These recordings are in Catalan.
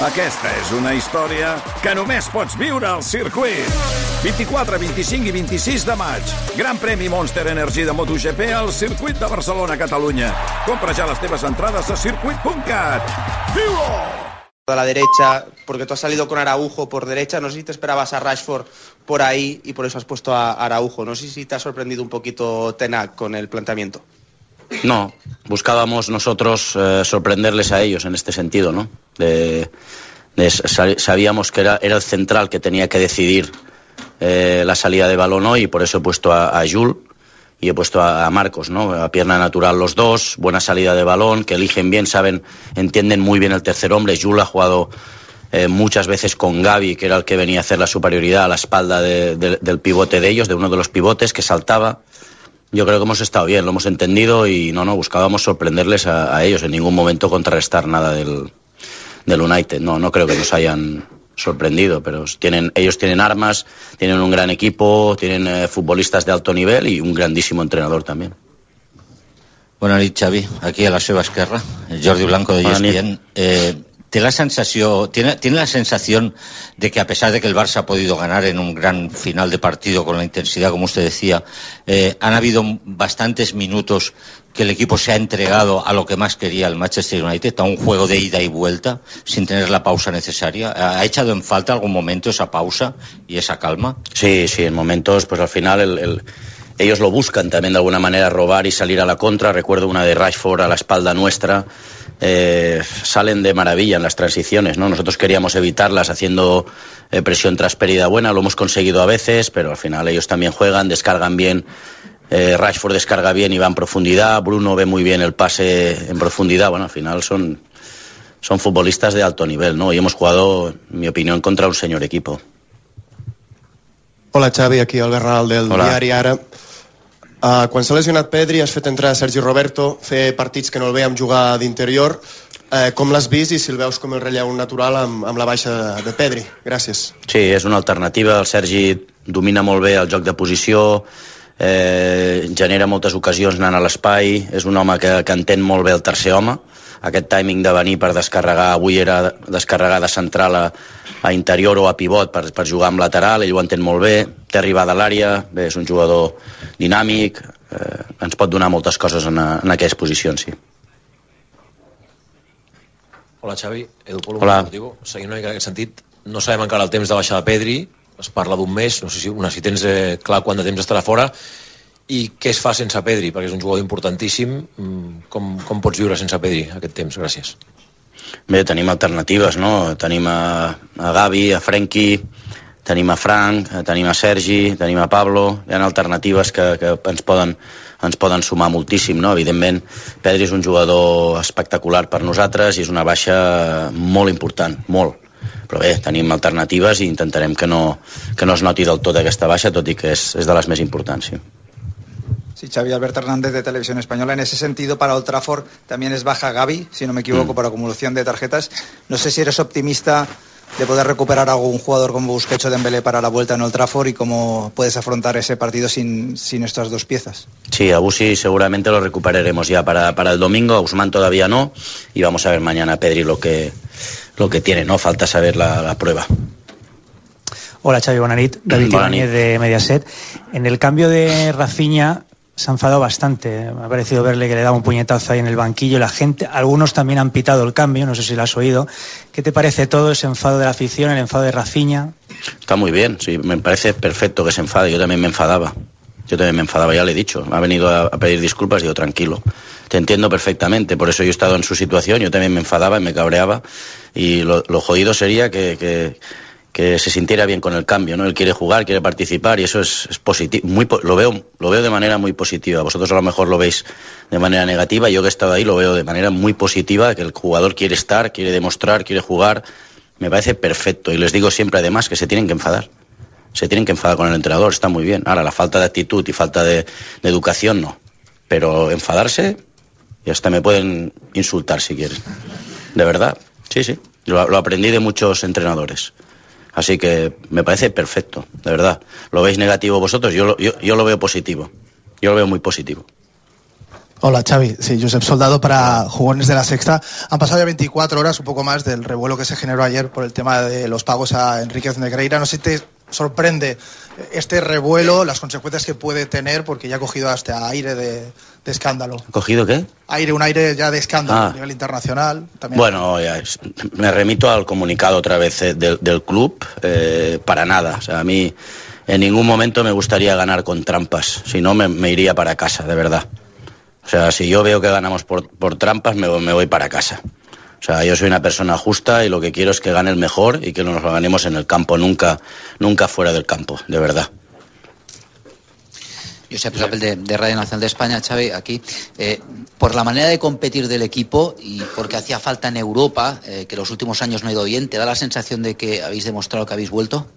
Aquesta és una història que només pots viure al circuit. 24, 25 i 26 de maig. Gran premi Monster Energy de MotoGP al circuit de Barcelona, Catalunya. Compra ja les teves entrades a circuit.cat. Viu-ho! a la derecha, porque tú has salido con Araujo por derecha, no sé si te esperabas a Rashford por ahí y por eso has puesto a Araujo. No sé si te ha sorprendido un poquito Tenac con el planteamiento. No, buscábamos nosotros eh, sorprenderles a ellos en este sentido, ¿no? Sabíamos que era, era, el central que tenía que decidir eh, la salida de balón hoy y por eso he puesto a, a Jules y he puesto a, Marcos, ¿no? A pierna natural los dos, buena salida de balón, que eligen bien, saben, entienden muy bien el tercer hombre. Jules ha jugado eh, muchas veces con Gaby, que era el que venía a hacer la superioridad a la espalda de, del pivote de ellos, de uno de los pivotes que saltaba. Yo creo que hemos estado bien, lo hemos entendido y no, no, buscábamos sorprenderles a, a ellos, en ningún momento contrarrestar nada del, del United. No, no creo que nos hayan sorprendido, pero tienen, ellos tienen armas, tienen un gran equipo, tienen eh, futbolistas de alto nivel y un grandísimo entrenador también. Bona nit, Xavi. Aquí a la seva esquerra, el Jordi Blanco de ESPN. Eh, ¿Tiene la, sensación, de que a pesar de que el Barça ha podido ganar en un gran final de partido con la intensidad, como usted decía, eh, han habido bastantes minutos que el equipo se ha entregado a lo que más quería el Manchester United, a un juego de ida y vuelta, sin tener la pausa necesaria. ¿Ha echado en falta algún momento esa pausa y esa calma? Sí, sí, en momentos, pues al final el, el, ellos lo buscan también de alguna manera robar y salir a la contra. Recuerdo una de Rashford a la espalda nuestra. Eh, salen de maravilla en las transiciones, ¿no? Nosotros queríamos evitarlas haciendo eh, presión tras pérdida buena, lo hemos conseguido a veces, pero al final ellos también juegan, descargan bien eh, Rashford descarga bien y va en profundidad, Bruno ve muy bien el pase en profundidad, bueno, al final son, son futbolistas de alto nivel, ¿no? Y hemos jugado, en mi opinión, contra un señor equipo. Hola Xavi, aquí Albert Ral del Hola. diari Ara. Uh, quan s'ha lesionat Pedri has fet entrar Sergi Roberto, fer partits que no el veiem jugar d'interior. Uh, com l'has vist i si el veus com el relleu natural amb, amb la baixa de, de Pedri? Gràcies. Sí, és una alternativa. El Sergi domina molt bé el joc de posició, eh, genera moltes ocasions anant a l'espai, és un home que, que entén molt bé el tercer home, aquest timing de venir per descarregar, avui era descarregar de central a, a interior o a pivot per, per jugar amb lateral, ell ho entén molt bé, té arribada a l'àrea, bé, és un jugador dinàmic, eh, ens pot donar moltes coses en, a, en aquestes posicions, sí. Hola Xavi, Edu Polo, Hola. Seguint una mica en aquest sentit, no sabem encara el temps de baixar de Pedri, es parla d'un mes, no sé si, una, si tens eh, clar quant de temps estarà fora, i què es fa sense Pedri, perquè és un jugador importantíssim, Mm, com, com pots viure sense Pedri aquest temps? Gràcies. Bé, tenim alternatives, no? Tenim a, a Gavi, a Frenkie, tenim a Frank, eh, tenim a Sergi, tenim a Pablo, hi ha alternatives que, que ens poden ens poden sumar moltíssim, no? Evidentment, Pedri és un jugador espectacular per nosaltres i és una baixa molt important, molt. Però bé, tenim alternatives i intentarem que no, que no es noti del tot aquesta baixa, tot i que és, és de les més importants, sí. Sí, Xavi Alberto Hernández de Televisión Española. En ese sentido, para Old Trafford también es baja Gaby, si no me equivoco, Mm. por acumulación de tarjetas. No sé si eres optimista de poder recuperar a algún jugador como Busquets o Dembélé para la vuelta en Old Trafford y cómo puedes afrontar ese partido sin, sin estas dos piezas. Sí, a Busi seguramente lo recuperaremos ya para, para el domingo, a Usman todavía no, y vamos a ver mañana a Pedri lo que, lo que tiene, ¿no? Falta saber la, la prueba. Hola Xavi Bonanit, David Ibáñez de Mediaset. En el cambio de Rafinha se ha enfadado bastante. Me ha parecido verle que le daba un puñetazo ahí en el banquillo. La gente, algunos también han pitado el cambio, no sé si lo has oído. ¿Qué te parece todo ese enfado de la afición, el enfado de Rafinha? Está muy bien, sí, me parece perfecto que se enfade. Yo también me enfadaba. Yo también me enfadaba, ya le he dicho. Ha venido a, pedir disculpas, digo, tranquilo. Te entiendo perfectamente, por eso yo he estado en su situación, yo también me enfadaba y me cabreaba. Y lo, jodido sería que, que se sintiera bien con el cambio, ¿no? Él quiere jugar, quiere participar y eso es, positivo. Muy, lo, veo, lo veo de manera muy positiva. Vosotros a lo mejor lo veis de manera negativa. Yo que he estado ahí lo veo de manera muy positiva, que el jugador quiere estar, quiere demostrar, quiere jugar. Me parece perfecto. Y les digo siempre además que se tienen que enfadar. Se tienen que enfadar con el entrenador, está muy bien. Ahora, la falta de actitud y falta de, educación no. Pero enfadarse, y hasta me pueden insultar si quieren. De verdad, sí, sí. Lo aprendí de muchos entrenadores. Así que me parece perfecto, de verdad. ¿Lo veis negativo vosotros? Yo lo, veo positivo. Yo lo veo muy positivo. Hola Xavi, sí, Josep Soldado para Jugones de la Sexta. Han pasado ya 24 horas, un poco más, del revuelo que se generó ayer por el tema de los pagos a Enríquez Negreira. No sé si te sorprende este revuelo, las consecuencias que puede tener, porque ya ha cogido hasta aire de, de escándalo. ¿Ha cogido qué? Aire, un aire ya de escándalo Ah. a nivel internacional. También. Bueno, ya es- me remito al comunicado otra vez eh, del, del club, eh, para nada. O sea, a mí en ningún momento me gustaría ganar con trampas, si no me, me iría para casa, de verdad. O sea, si yo veo que ganamos por, por trampas, me voy para casa. O sea, yo soy una persona justa y lo que quiero es que gane el mejor y que nos lo ganemos en el campo, nunca, nunca fuera del campo, de verdad. Josep Rapel de, de Radio Nacional de España, Xavi, aquí. Eh, por la manera de competir del equipo y porque hacía falta en Europa, eh, que los últimos años no ha ido bien, ¿te da la sensación de que habéis demostrado que habéis vuelto?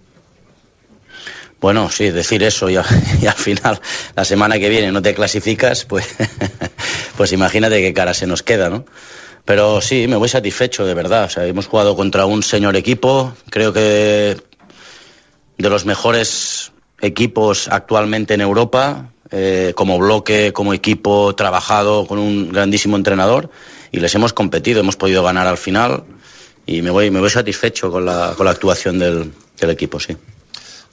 Bueno, sí, decir eso y, a- y al final, la semana que viene no te clasificas, pues, pues imagínate qué cara se nos queda, ¿no? Pero sí, me voy satisfecho, de verdad. O sea, hemos jugado contra un señor equipo, creo que de los mejores equipos actualmente en Europa, eh, como bloque, como equipo, trabajado con un grandísimo entrenador y les hemos competido, hemos podido ganar al final y me voy, me voy satisfecho con la, con la actuación del, del equipo, sí.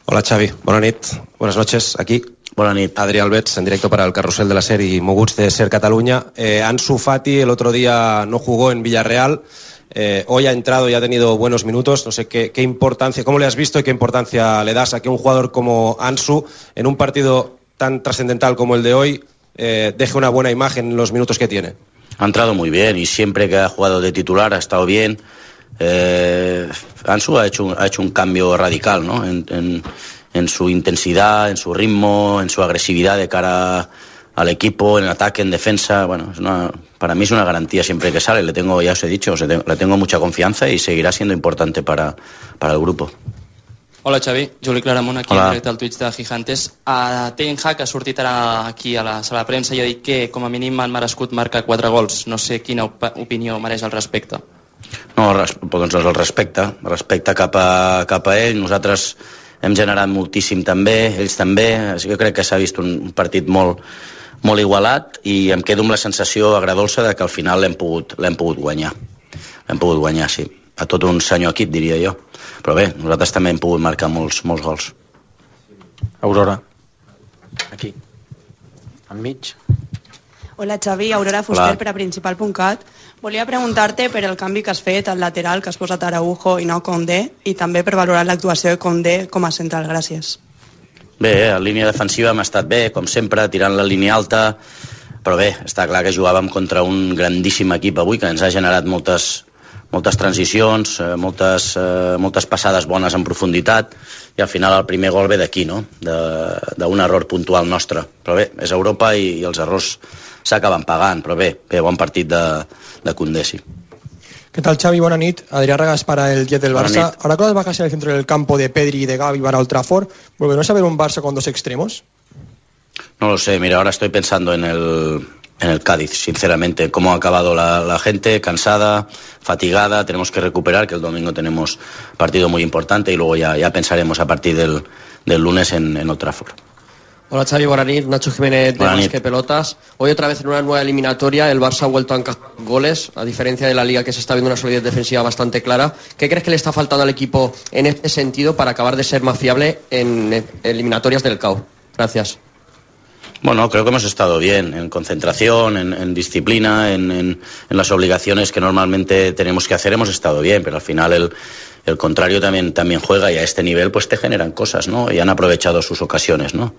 Hola Xavi, buenas noches, aquí. Buenas nit. Albets, en directo para el carrusel de la serie Moguts de Ser Cataluña. Eh, Ansu Fati el otro día no jugó en Villarreal, eh, hoy ha entrado y ha tenido buenos minutos. No sé qué, qué importancia, cómo le has visto y qué importancia le das a que un jugador como Ansu, en un partido tan trascendental como el de hoy, eh, deje una buena imagen en los minutos que tiene. Ha entrado muy bien y siempre que ha jugado de titular ha estado bien. Eh, Ansu ha hecho, un- ha hecho un cambio radical ¿no? en, en- en su intensidad, en su ritmo, en su agresividad de cara al equipo, en ataque, en defensa. Bueno, es una- para mí es una garantía siempre que sale. Le tengo, ya os he dicho, le tengo mucha confianza y seguirá siendo importante para, para el grupo. Hola Xavi, Juli Claramunt aquí Hola. en directe al Twitch de Gigantes. Uh, Ten Hag ha sortit ara aquí a la sala de premsa i ha dit que com a mínim han merescut marcar 4 gols. No sé quina op opinió mereix al respecte. No, res, doncs el respecte, respecte cap a, cap a ell. Nosaltres hem generat moltíssim també, ells també. Jo crec que s'ha vist un, un partit molt, molt igualat i em quedo amb la sensació agradolça de que al final l'hem pogut, l'hem pogut guanyar. L'hem pogut guanyar, sí. A tot un senyor equip, diria jo. Però bé, nosaltres també hem pogut marcar molts, molts gols. Aurora. Aquí. Enmig. Hola Xavi, Aurora Fuster Hola. per a Principal.cat. Volia preguntar-te per el canvi que has fet al lateral que has posat Araujo i no Condé i també per valorar l'actuació de Condé com a central. Gràcies. Bé, a línia defensiva hem estat bé, com sempre, tirant la línia alta, però bé, està clar que jugàvem contra un grandíssim equip avui que ens ha generat moltes, moltes transicions, eh, moltes, eh, moltes passades bones en profunditat i al final el primer gol ve d'aquí, no? D'un error puntual nostre. Però bé, és Europa i, i els errors s'acaben pagant, però bé, bé, bon partit de, de Condé, sí. ¿Qué tal, Xavi? Buena nit. Adrián Ragas para el Jet del Buena Barça. nit. Ahora con las bajas en el centro del campo de Pedri y de Gavi para Old Trafford, ¿volveremos a ver un Barça con dos extremos? No lo sé, mira, ahora estoy pensando en el, en el Cádiz, sinceramente. Cómo ha acabado la, la gente, cansada, fatigada, tenemos que recuperar, que el domingo tenemos partido muy importante y luego ya, ya pensaremos a partir del, del lunes en, en Old Trafford. Hola Xavi, buenas nit. Nacho Jiménez de Más que Pelotas. Hoy otra vez en una nueva eliminatoria el Barça ha vuelto a encajar goles, a diferencia de la Liga que se está viendo una solidez defensiva bastante clara. ¿Qué crees que le está faltando al equipo en este sentido para acabar de ser más fiable en eliminatorias del CAO? Gracias. Bueno, creo que hemos estado bien en concentración, en, en disciplina, en, en- en las obligaciones que normalmente tenemos que hacer. Hemos estado bien, pero al final el, el contrario también, también juega y a este nivel pues te generan cosas, ¿no? Y han aprovechado sus ocasiones, ¿no?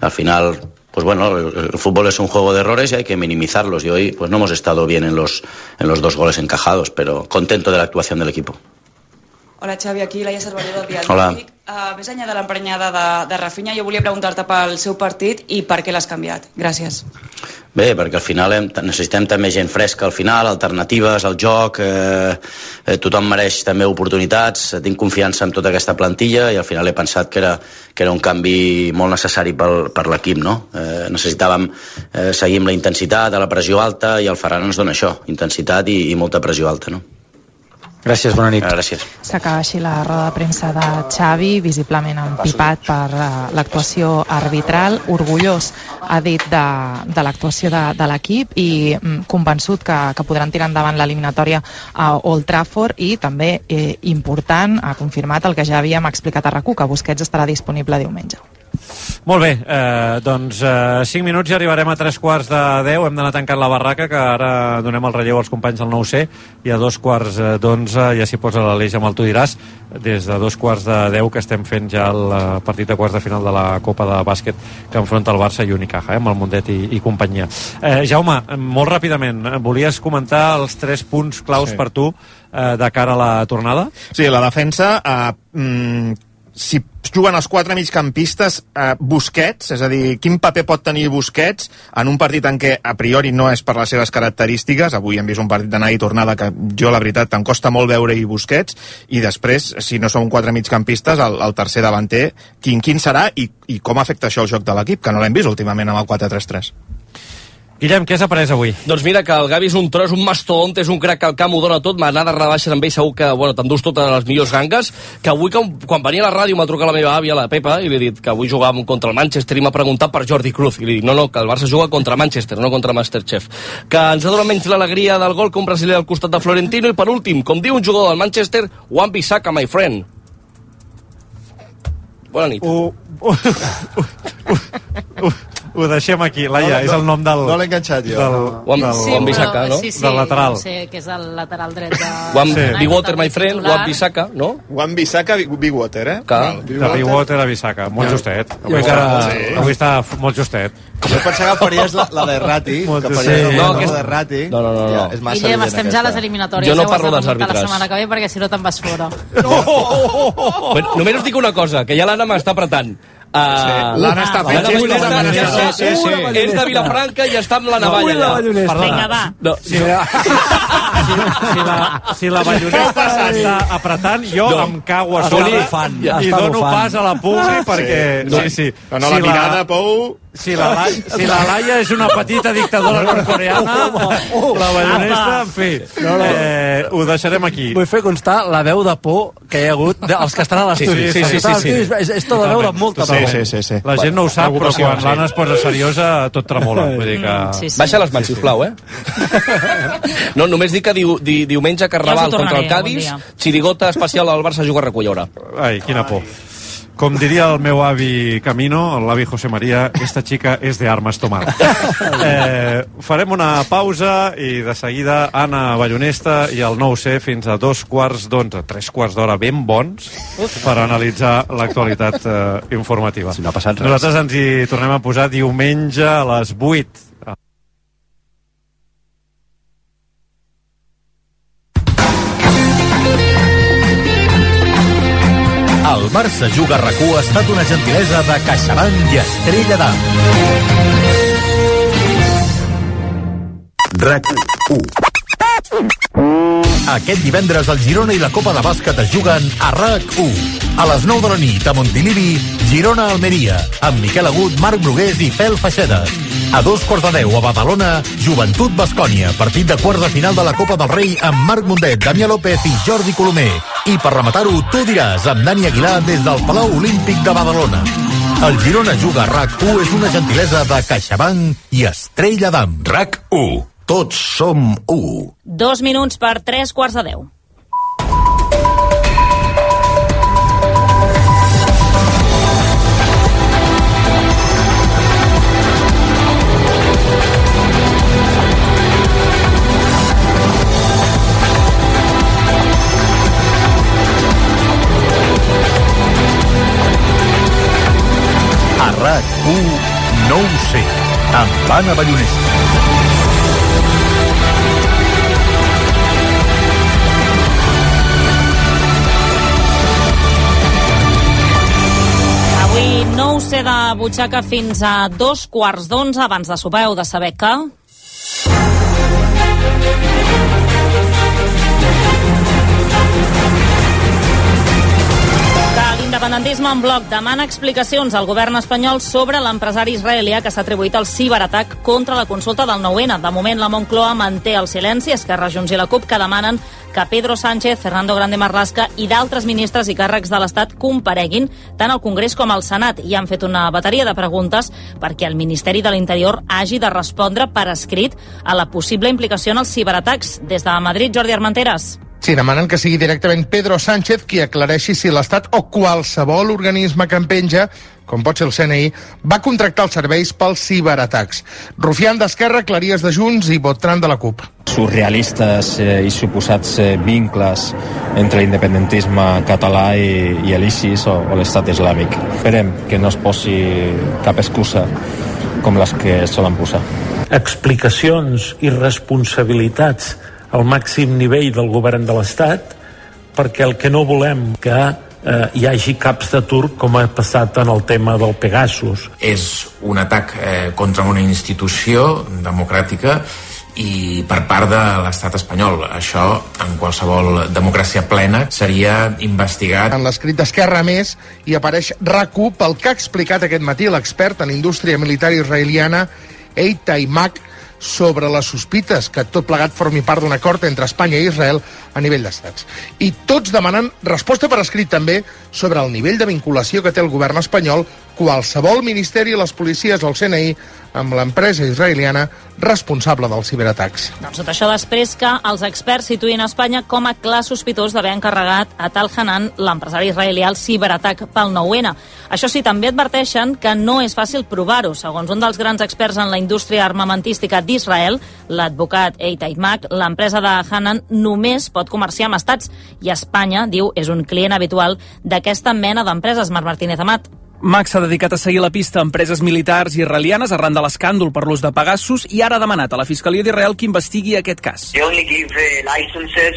Al final, pues bueno, el, fútbol es un juego de errores y hay que minimizarlos. Y hoy pues no hemos estado bien en los, en los dos goles encajados, pero contento de la actuación del equipo. Hola Xavi, aquí Laia Cervelló del Diari Hola. Uh, més enllà de l'emprenyada de, de Rafinha, jo volia preguntar-te pel seu partit i per què l'has canviat. Gràcies. Bé, perquè al final hem, necessitem també gent fresca al final, alternatives al joc, eh, eh, tothom mereix també oportunitats, tinc confiança en tota aquesta plantilla i al final he pensat que era, que era un canvi molt necessari pel, per l'equip, no? Eh, necessitàvem eh, seguir amb la intensitat, a la pressió alta i el Ferran ens dona això, intensitat i, i molta pressió alta, no? Gràcies, bona nit. Gràcies. S'acaba així la roda de premsa de Xavi, visiblement empipat per uh, l'actuació arbitral, orgullós, ha dit, de, de l'actuació de, de l'equip i mm, convençut que, que podran tirar endavant l'eliminatòria a Old Trafford i també eh, important, ha confirmat el que ja havíem explicat a RAC1, que Busquets estarà disponible diumenge. Molt bé, eh, doncs eh, 5 minuts i arribarem a 3 quarts de 10. Hem d'anar tancant la barraca, que ara donem el relleu als companys del 9C, i a dos quarts eh, d'11 ja s'hi posa l'Aleix amb el Tu diràs, des de dos quarts de 10 que estem fent ja el eh, partit de quarts de final de la Copa de Bàsquet que enfronta el Barça i Unicaja, eh, amb el Mundet i, i companyia. Eh, Jaume, molt ràpidament, eh, volies comentar els tres punts claus Sí. per tu eh, de cara a la tornada? Sí, la defensa, eh, mm, si juguen els quatre migcampistes, eh, Busquets, és a dir, quin paper pot tenir Busquets en un partit en què a priori no és per les seves característiques, avui hem vist un partit d'anada i tornada que jo la veritat em costa molt veure-hi Busquets, i després, si no són quatre migcampistes, el, el tercer davanter, quin, quin serà i, i com afecta això el joc de l'equip, que no l'hem vist últimament amb el 4-3-3. Guillem, què has après avui? Doncs mira que el Gavi és un tros, un mastodont, és un crac que al camp ho dona tot, m'anada de rebaixes amb ell segur que bueno, t'endús totes les millors gangues, que avui que, quan venia a la ràdio m'ha trucat la meva àvia, la Pepa, i li he dit que avui jugàvem contra el Manchester i m'ha preguntat per Jordi Cruz, i li dic, no, no, que el Barça juga contra Manchester, no contra Masterchef. Que ens ha donat menys l'alegria del gol que un brasiler al costat de Florentino, i per últim, com diu un jugador del Manchester, Wan Bissaka, my friend. Bona nit. Ho, ho, ho, ho deixem aquí, Laia, No, no, és el nom del... no l'he enganxat jo. Del, Juan- del, Juan Bissaka, no? Sí, sí, Del lateral. No sé, que és el lateral dret de... Wan Sí. Big Water, my friend, titular. Wan Bissaka, no? Wan Bissaka, Big, Water, eh? Que... De Big Water a Bissaca, molt justet. Avui, Jo està, encara- Sí. avui està molt justet. Jo pensava que faries la, la de Rati, Molt que faries el No, no, aquest- de Rati. No, no, no, no. Ja, és massa Guillem, estem ja a les eliminatòries. Jo no parlo de dels àrbitres. La setmana que ve, perquè si no te'n vas fora. Bueno, només us dic una cosa, que ja l'Anna m'està apretant. Uh, Sí, l'Anna està fent gestos la sé, sí, sí. és de Vilafranca i està amb la navalla. La allà. Perdona. Vinga, va. No. Si la, si la, si la balloneta està apretant, jo No. em cago a sobre i Està dono bufant. pas a la Publi perquè... No, Sí, sí. No, no, la Si mirada, Pou... Si la, La- si la Laia és una petita dictadora nord-coreana, la ballonesta, en fi, eh, ho deixarem aquí. Vull fer constar la veu de por que hi ha hagut dels que estan a l'estudi. Sí, sí, sí, sí, sí. És, és tota veu de molta Sí, por. sí, sí, sí. La gent no ho sap, però quan sí. l'Anna es posa seriosa, tot tremola. Vull dir que... Sí, sí. Baixa les mans, sisplau, eh? No, només dic que diu, di, diumenge Carnaval contra el Cádiz, xirigota especial al Barça juga a. Ai, quina por. Com diria el meu avi Camino, l'avi José María, esta chica és de armes tomar. Eh, farem una pausa i de seguida Anna Ballonesta i el 9C fins a dos quarts d'onze, tres quarts d'hora ben bons per analitzar l'actualitat eh, informativa. Si no ha passat res. Nosaltres ens hi tornem a posar diumenge a les 8 El Barça Juga a RAC1 ha estat una gentilesa de CaixaBank i Estrella d'Am. RAC1 Aquest divendres el Girona i la Copa de Bàsquet es juguen a RAC1. A les 9 de la nit a Montilivi, Girona-Almeria, amb Miquel Agut, Marc Brugués i Fel Feixedes. A dos quarts de deu a Badalona, Joventut Bascònia, partit de quarts de final de la Copa del Rei amb Marc Mundet, Damià López i Jordi Colomer. I per rematar-ho, tu diràs, amb Dani Aguilar des del Palau Olímpic de Badalona. El Girona Juga a RAC1 és una gentilesa de CaixaBank i Estrella d'Am. RAC1. Tots som u. Dos minuts per tres quarts de deu. RAC1 no ho sé, amb Anna Ballonesta. Avui no ho sé de butxaca fins a dos quarts d'onze abans de sopar heu de saber que... l'independentisme en bloc demana explicacions al govern espanyol sobre l'empresari israelià que s'ha atribuït el ciberatac contra la consulta del 9-N. De moment, la Moncloa manté el silenci, Esquerra, Junts i la CUP, que demanen que Pedro Sánchez, Fernando Grande Marlaska i d'altres ministres i càrrecs de l'Estat compareguin tant al Congrés com al Senat i han fet una bateria de preguntes perquè el Ministeri de l'Interior hagi de respondre per escrit a la possible implicació en els ciberatacs. Des de Madrid, Jordi Armenteres. Sí, demanen que sigui directament Pedro Sánchez qui aclareixi si l'Estat o qualsevol organisme que en penja, com pot ser el CNI, va contractar els serveis pels ciberatacs. Rufián d'Esquerra, Claries de Junts i Botran de la CUP. surrealistes eh, i suposats eh, vincles entre l'independentisme català i, i l'ISIS o, o l'estat islàmic. Esperem que no es posi cap excusa com les que es solen posar. explicacions i responsabilitats al màxim nivell del govern de l'Estat perquè el que no volem que eh, hi hagi caps de turc com ha passat en el tema del Pegasus. és un atac eh, contra una institució democràtica i per part de l'estat espanyol. Això, en qualsevol democràcia plena, seria investigat. En l'escrit d'Esquerra, més, hi apareix RAC1 pel que ha explicat aquest matí l'expert en indústria militar israeliana Eitai Mak sobre les sospites que tot plegat formi part d'un acord entre Espanya i Israel a nivell d'estats. I tots demanen resposta per escrit també sobre el nivell de vinculació que té el govern espanyol, qualsevol ministeri, les policies o el CNI amb l'empresa israeliana responsable dels ciberatacs. Doncs tot això després que els experts situïn Espanya com a clar sospitós d'haver encarregat a Tal Hanan, l'empresari israelià, el ciberatac pel 9-N. Això sí, també adverteixen que no és fàcil provar-ho. Segons un dels grans experts en la indústria armamentística d'Israel, l'advocat Eitai Mak, l'empresa de Hanan només pot comerciar amb estats i Espanya, diu, és un client habitual d'aquesta mena d'empreses. Marc Martínez Amat. Max s'ha dedicat a seguir la pista a empreses militars israelianes arran de l'escàndol per l'ús de Pegasus i ara ha demanat a la Fiscalia d'Israel que investigui aquest cas. They only give licenses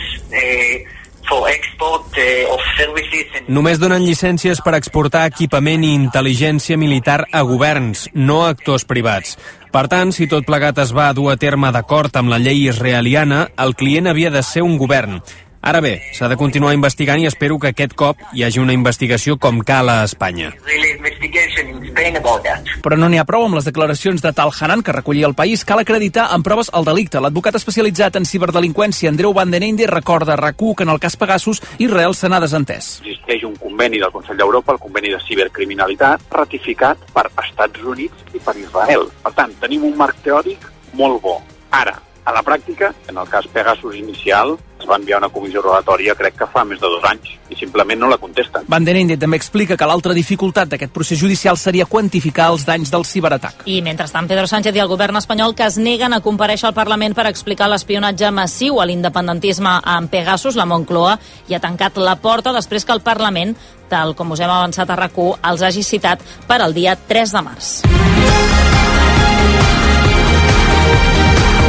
for export of services and Només donen llicències per exportar equipament i intel·ligència militar a governs, no a actors privats. Per tant, si tot plegat es va dur a terme d'acord amb la llei israeliana, el client havia de ser un govern. Ara bé, s'ha de continuar investigant i espero que aquest cop hi hagi una investigació com cal a Espanya. Però no n'hi ha prou amb les declaracions de Tal Hanan que recollia el país. Cal acreditar amb proves el delicte. L'advocat especialitzat en ciberdelinqüència Andreu Van den Ende recorda a RAC1 que en el cas Pegasus Israel se n'ha desentès. existeix un conveni del Consell d'Europa, el conveni de cibercriminalitat, ratificat per Estats Units i per Israel. Per tant, tenim un marc teòric molt bo. Ara, a la pràctica, en el cas Pegasus inicial, es va enviar una comissió rogatòria crec que fa més de dos anys i simplement no la contesten. Van den Ende també explica que l'altra dificultat d'aquest procés judicial seria quantificar els danys del ciberatac. I mentrestant, Pedro Sánchez i el govern espanyol que es neguen a compareixer al Parlament per explicar l'espionatge massiu a l'independentisme amb Pegasus, la Moncloa, i ha tancat la porta després que el Parlament, tal com us hem avançat a rac els hagi citat per al dia 3 de març.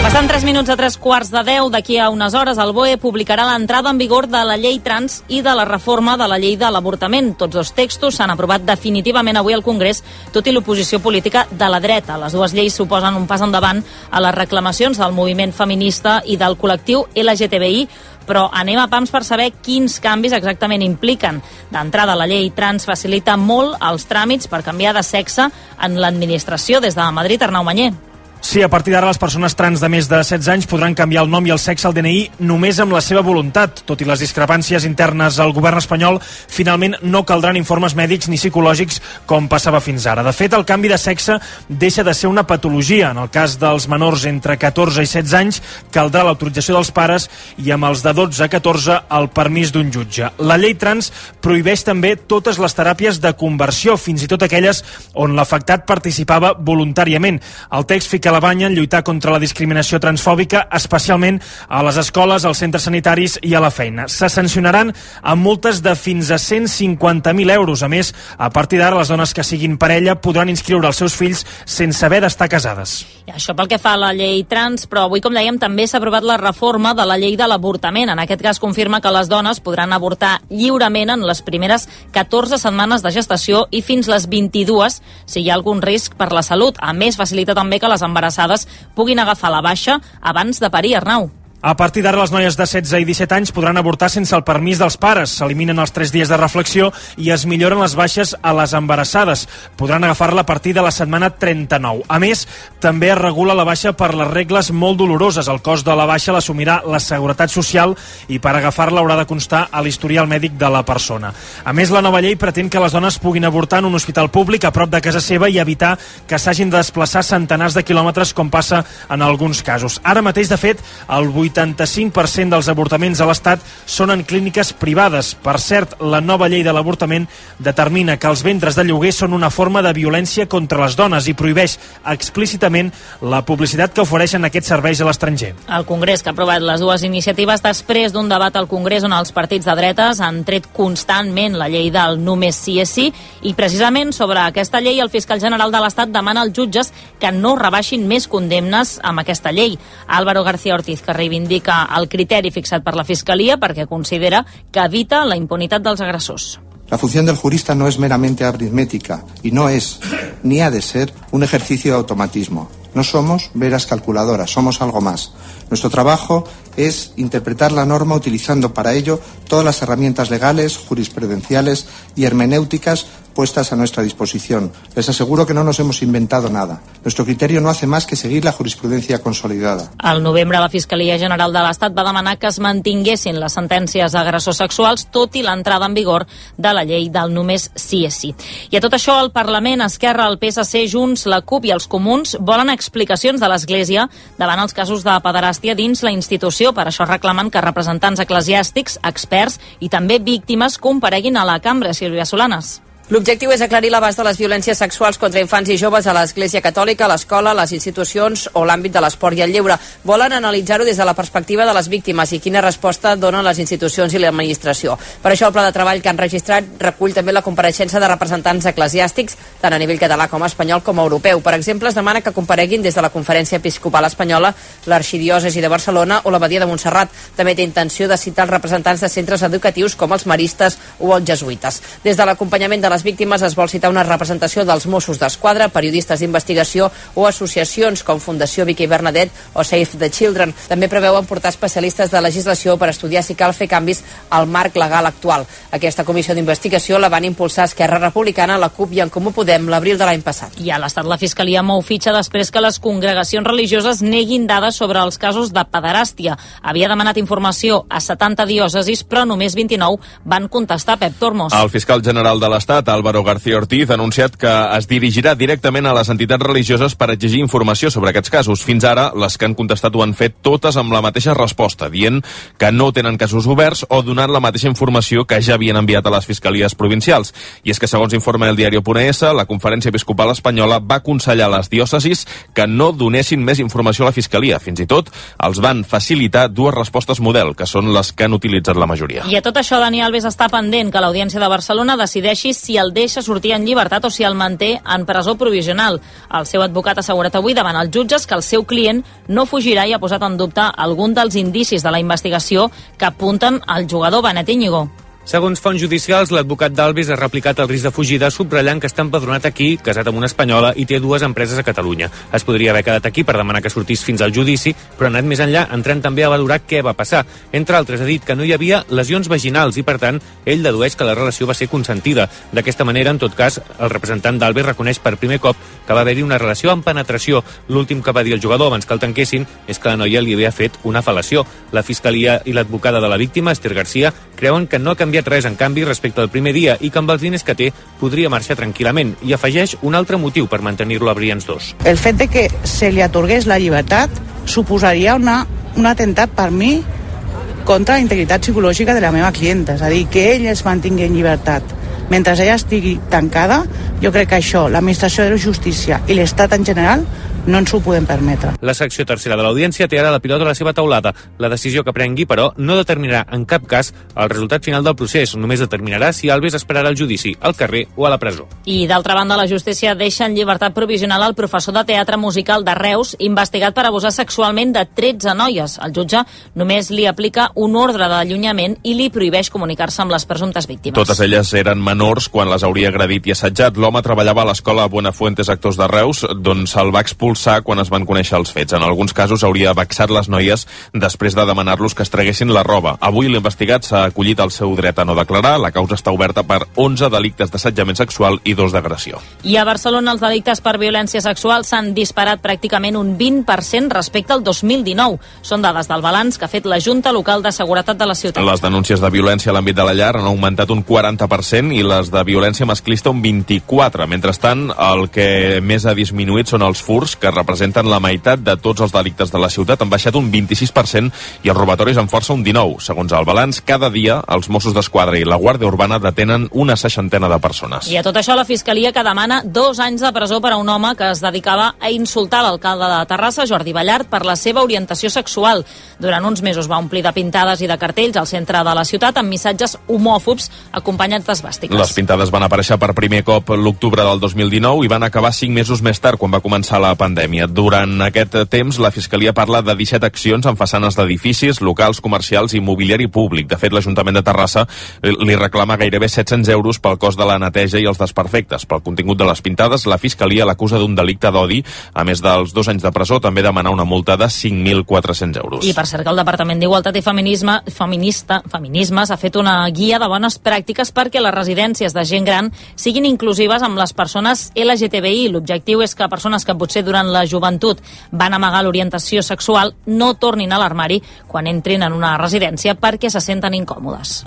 Passant 3 minuts a 3 quarts de 10, d'aquí a unes hores el BOE publicarà l'entrada en vigor de la llei trans i de la reforma de la llei de l'avortament. Tots dos textos s'han aprovat definitivament avui al Congrés, tot i l'oposició política de la dreta. Les dues lleis suposen un pas endavant a les reclamacions del moviment feminista i del col·lectiu LGTBI, però anem a pams per saber quins canvis exactament impliquen. D'entrada, la llei trans facilita molt els tràmits per canviar de sexe en l'administració des de Madrid, Arnau Manyer. Sí, a partir d'ara les persones trans de més de 16 anys podran canviar el nom i el sexe al DNI només amb la seva voluntat. Tot i les discrepàncies internes al govern espanyol, finalment no caldran informes mèdics ni psicològics com passava fins ara. De fet, el canvi de sexe deixa de ser una patologia. En el cas dels menors entre 14 i 16 anys, caldrà l'autorització dels pares i amb els de 12 a 14 el permís d'un jutge. La llei trans prohibeix també totes les teràpies de conversió, fins i tot aquelles on l'afectat participava voluntàriament. El text fica la banya en lluitar contra la discriminació transfòbica, especialment a les escoles, als centres sanitaris i a la feina. Se sancionaran amb multes de fins a 150.000 euros. A més, a partir d'ara, les dones que siguin parella podran inscriure els seus fills sense haver d'estar casades. I això pel que fa a la llei trans, però avui, com dèiem, també s'ha aprovat la reforma de la llei de l'avortament. En aquest cas confirma que les dones podran avortar lliurement en les primeres 14 setmanes de gestació i fins les 22 si hi ha algun risc per la salut. A més, facilita també que les embarassades puguin agafar la baixa abans de parir, Arnau. A partir d'ara, les noies de 16 i 17 anys podran avortar sense el permís dels pares. S'eliminen els 3 dies de reflexió i es milloren les baixes a les embarassades. Podran agafar-la a partir de la setmana 39. A més, també es regula la baixa per les regles molt doloroses. El cost de la baixa l'assumirà la Seguretat Social i per agafar-la haurà de constar a l'historial mèdic de la persona. A més, la nova llei pretén que les dones puguin avortar en un hospital públic a prop de casa seva i evitar que s'hagin de desplaçar centenars de quilòmetres com passa en alguns casos. Ara mateix, de fet, el 85% dels avortaments a l'Estat són en clíniques privades. Per cert, la nova llei de l'avortament determina que els ventres de lloguer són una forma de violència contra les dones i prohibeix explícitament la publicitat que ofereixen aquests serveis a l'estranger. El Congrés que ha aprovat les dues iniciatives després d'un debat al Congrés on els partits de dretes han tret constantment la llei del només sí és sí i precisament sobre aquesta llei el fiscal general de l'Estat demana als jutges que no rebaixin més condemnes amb aquesta llei. Álvaro García Ortiz, que reivindica el criteri fixat per la Fiscalia perquè considera que evita la impunitat dels agressors. La función del jurista no es meramente aritmética y no es, ni ha de ser, un ejercicio de automatismo. No somos veras calculadoras, somos algo más. Nuestro trabajo es interpretar la norma utilizando para ello todas las herramientas legales, jurisprudenciales y hermenéuticas puestas a nuestra disposición. Les aseguro que no nos hemos inventado nada. Nuestro criterio no hace más que seguir la jurisprudencia consolidada. Al novembre, la Fiscalia General de l'Estat va demanar que es mantinguessin les sentències d'agressors sexuals, tot i l'entrada en vigor de la llei del només sí és sí. I a tot això, el Parlament, Esquerra, el PSC, Junts, la CUP i els Comuns volen explicacions de l'Església davant els casos de pederàstia dins la institució. Per això reclamen que representants eclesiàstics, experts i també víctimes compareguin a la cambra. Sílvia Solanes. L'objectiu és aclarir l'abast de les violències sexuals contra infants i joves a l'Església Catòlica, l'escola, les institucions o l'àmbit de l'esport i el lleure. Volen analitzar-ho des de la perspectiva de les víctimes i quina resposta donen les institucions i l'administració. Per això el pla de treball que han registrat recull també la compareixença de representants eclesiàstics, tant a nivell català com espanyol com europeu. Per exemple, es demana que compareguin des de la Conferència Episcopal Espanyola, l'Arxidiòcesi de Barcelona o l'Abadia de Montserrat. També té intenció de citar els representants de centres educatius com els maristes o els jesuïtes. Des de l'acompanyament de les víctimes es vol citar una representació dels Mossos d'Esquadra, periodistes d'investigació o associacions com Fundació Vicky Bernadette o Save the Children. També preveuen portar especialistes de legislació per estudiar si cal fer canvis al marc legal actual. Aquesta comissió d'investigació la van impulsar Esquerra Republicana, la CUP i en Comú Podem l'abril de l'any passat. I a l'Estat la Fiscalia mou fitxa després que les congregacions religioses neguin dades sobre els casos de pederàstia. Havia demanat informació a 70 diòcesis, però només 29 van contestar Pep Tormos. El fiscal general de l'Estat, Álvaro García Ortiz, ha anunciat que es dirigirà directament a les entitats religioses per exigir informació sobre aquests casos. Fins ara, les que han contestat ho han fet totes amb la mateixa resposta, dient que no tenen casos oberts o donant la mateixa informació que ja havien enviat a les fiscalies provincials. I és que, segons informa el diari.es, la Conferència Episcopal Espanyola va aconsellar a les diòcesis que no donessin més informació a la Fiscalia. Fins i tot els van facilitar dues respostes model, que són les que han utilitzat la majoria. I a tot això, Dani Alves està pendent que l'Audiència de Barcelona decideixi si el deixa sortir en llibertat o si el manté en presó provisional. El seu advocat ha assegurat avui davant els jutges que el seu client no fugirà i ha posat en dubte algun dels indicis de la investigació que apunten al jugador Benet Íñigo. Segons fonts judicials, l'advocat d'Alves ha replicat el risc de fugida subratllant que està empadronat aquí, casat amb una espanyola i té dues empreses a Catalunya. Es podria haver quedat aquí per demanar que sortís fins al judici, però ha anat més enllà, entrant també a valorar què va passar. Entre altres, ha dit que no hi havia lesions vaginals i, per tant, ell dedueix que la relació va ser consentida. D'aquesta manera, en tot cas, el representant d'Alves reconeix per primer cop que va haver-hi una relació amb penetració. L'últim que va dir el jugador abans que el tanquessin és que la noia li havia fet una fal·lació. La fiscalia i l'advocada de la víctima, Esther Garcia, creuen que no ha canviat res en canvi respecte al primer dia i que amb els diners que té podria marxar tranquil·lament. I afegeix un altre motiu per mantenir-lo a Brians 2. El fet de que se li atorgués la llibertat suposaria una, un atemptat per mi contra la integritat psicològica de la meva clienta, és a dir, que ell es mantingui en llibertat mentre ella estigui tancada, jo crec que això, l'administració de la justícia i l'Estat en general, no ens ho podem permetre. La secció tercera de l'audiència té ara la pilota a la seva taulada. La decisió que prengui, però, no determinarà en cap cas el resultat final del procés. Només determinarà si Alves esperarà el judici, al carrer o a la presó. I, d'altra banda, la justícia deixa en llibertat provisional el professor de teatre musical de Reus, investigat per abusar sexualment de 13 noies. El jutge només li aplica un ordre d'allunyament i li prohibeix comunicar-se amb les presumptes víctimes. Totes elles eren menors quan les hauria agredit i assetjat. L'home treballava a l'escola Buenafuentes Actors de Reus, d'on se'l va expulsar expulsar quan es van conèixer els fets. En alguns casos hauria vexat les noies després de demanar-los que es treguessin la roba. Avui l'investigat s'ha acollit al seu dret a no declarar. La causa està oberta per 11 delictes d'assetjament sexual i dos d'agressió. I a Barcelona els delictes per violència sexual s'han disparat pràcticament un 20% respecte al 2019. Són dades del balanç que ha fet la Junta Local de Seguretat de la ciutat. Les denúncies de violència a l'àmbit de la llar han augmentat un 40% i les de violència masclista un 24%. Mentrestant, el que més ha disminuït són els furs, que representen la meitat de tots els delictes de la ciutat. Han baixat un 26% i els robatoris en força un 19%. Segons el balanç, cada dia els Mossos d'Esquadra i la Guàrdia Urbana detenen una seixantena de persones. I a tot això la Fiscalia que demana dos anys de presó per a un home que es dedicava a insultar l'alcalde de Terrassa, Jordi Ballart, per la seva orientació sexual. Durant uns mesos va omplir de pintades i de cartells al centre de la ciutat amb missatges homòfobs acompanyats d'esbàstiques. Les pintades van aparèixer per primer cop l'octubre del 2019 i van acabar cinc mesos més tard, quan va començar la pandèmia. Durant aquest temps, la Fiscalia parla de 17 accions en façanes d'edificis, locals comercials i mobiliari públic. De fet, l'Ajuntament de Terrassa li reclama gairebé 700 euros pel cost de la neteja i els desperfectes. Pel contingut de les pintades, la Fiscalia l'acusa d'un delicte d'odi. A més dels dos anys de presó, també demanar una multa de 5.400 euros. I per cert que el Departament d'Igualtat i Feminisme, Feminista, Feminismes ha fet una guia de bones pràctiques perquè les residències de gent gran siguin inclusives amb les persones LGTBI. L'objectiu és que persones que potser durant la joventut van amagar l'orientació sexual no tornin a l'armari quan entrin en una residència perquè se senten incòmodes.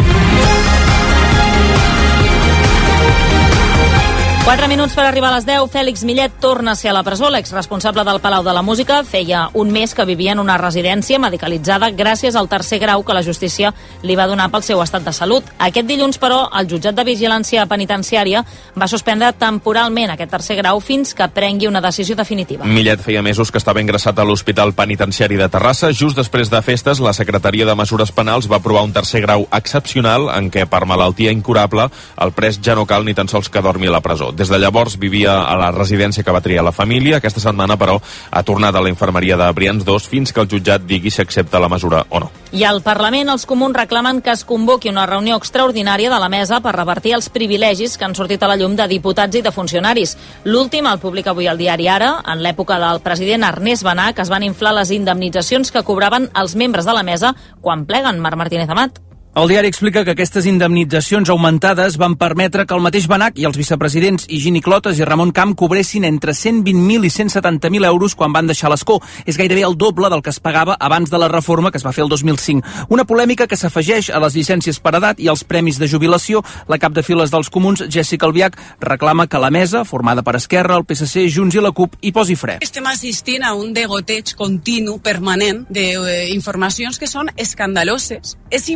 4 minuts per arribar a les 10. Fèlix Millet torna a ser a la presó. L'exresponsable del Palau de la Música feia un mes que vivia en una residència medicalitzada gràcies al tercer grau que la justícia li va donar pel seu estat de salut. Aquest dilluns, però, el jutjat de vigilància penitenciària va suspendre temporalment aquest tercer grau fins que prengui una decisió definitiva. Millet feia mesos que estava ingressat a l'Hospital Penitenciari de Terrassa. Just després de festes, la Secretaria de Mesures Penals va aprovar un tercer grau excepcional en què, per malaltia incurable, el pres ja no cal ni tan sols que dormi a la presó. Des de llavors vivia a la residència que va triar la família. Aquesta setmana, però, ha tornat a la infermeria de Brians 2 fins que el jutjat digui si accepta la mesura o no. I al Parlament els comuns reclamen que es convoqui una reunió extraordinària de la mesa per revertir els privilegis que han sortit a la llum de diputats i de funcionaris. L'últim el publica avui al diari Ara, en l'època del president Ernest que es van inflar les indemnitzacions que cobraven els membres de la mesa quan pleguen Marc Martínez Amat. El diari explica que aquestes indemnitzacions augmentades van permetre que el mateix Benac i els vicepresidents Higini Clotes i Ramon Camp cobressin entre 120.000 i 170.000 euros quan van deixar l'escó. És gairebé el doble del que es pagava abans de la reforma que es va fer el 2005. Una polèmica que s'afegeix a les llicències per edat i als premis de jubilació. La cap de files dels comuns, Jessica Albiach, reclama que la mesa, formada per Esquerra, el PSC, Junts i la CUP, hi posi fre. Estem assistint a un degoteig continu, permanent, d'informacions que són escandaloses. És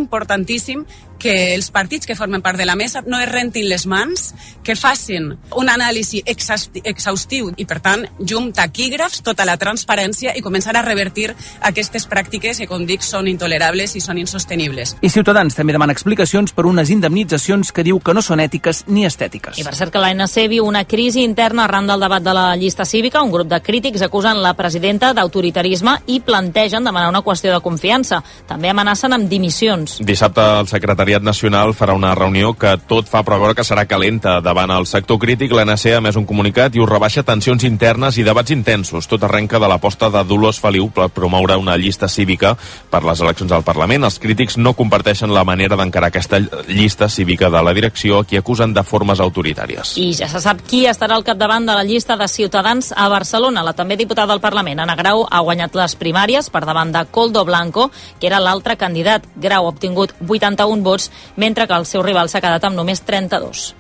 importantíssim que els partits que formen part de la mesa no es rentin les mans, que facin un anàlisi exhaustiu i, per tant, llum taquígrafs, tota la transparència i començar a revertir aquestes pràctiques que, com dic, són intolerables i són insostenibles. I Ciutadans també demana explicacions per unes indemnitzacions que diu que no són ètiques ni estètiques. I per cert que l'ANC viu una crisi interna arran del debat de la llista cívica. Un grup de crítics acusen la presidenta d'autoritarisme i plantegen demanar una qüestió de confiança. També amenacen amb dimissions. Dissabte el secretari Secretariat Nacional farà una reunió que tot fa preveure que serà calenta. Davant el sector crític, l'ANC ha més un comunicat i ho rebaixa tensions internes i debats intensos. Tot arrenca de l'aposta de Dolors Feliu per promoure una llista cívica per les eleccions al Parlament. Els crítics no comparteixen la manera d'encarar aquesta llista cívica de la direcció, qui acusen de formes autoritàries. I ja se sap qui estarà al capdavant de la llista de Ciutadans a Barcelona. La també diputada del Parlament, Ana Grau, ha guanyat les primàries per davant de Coldo Blanco, que era l'altre candidat. Grau ha obtingut 81 vots vots, mentre que el seu rival s'ha quedat amb només 32.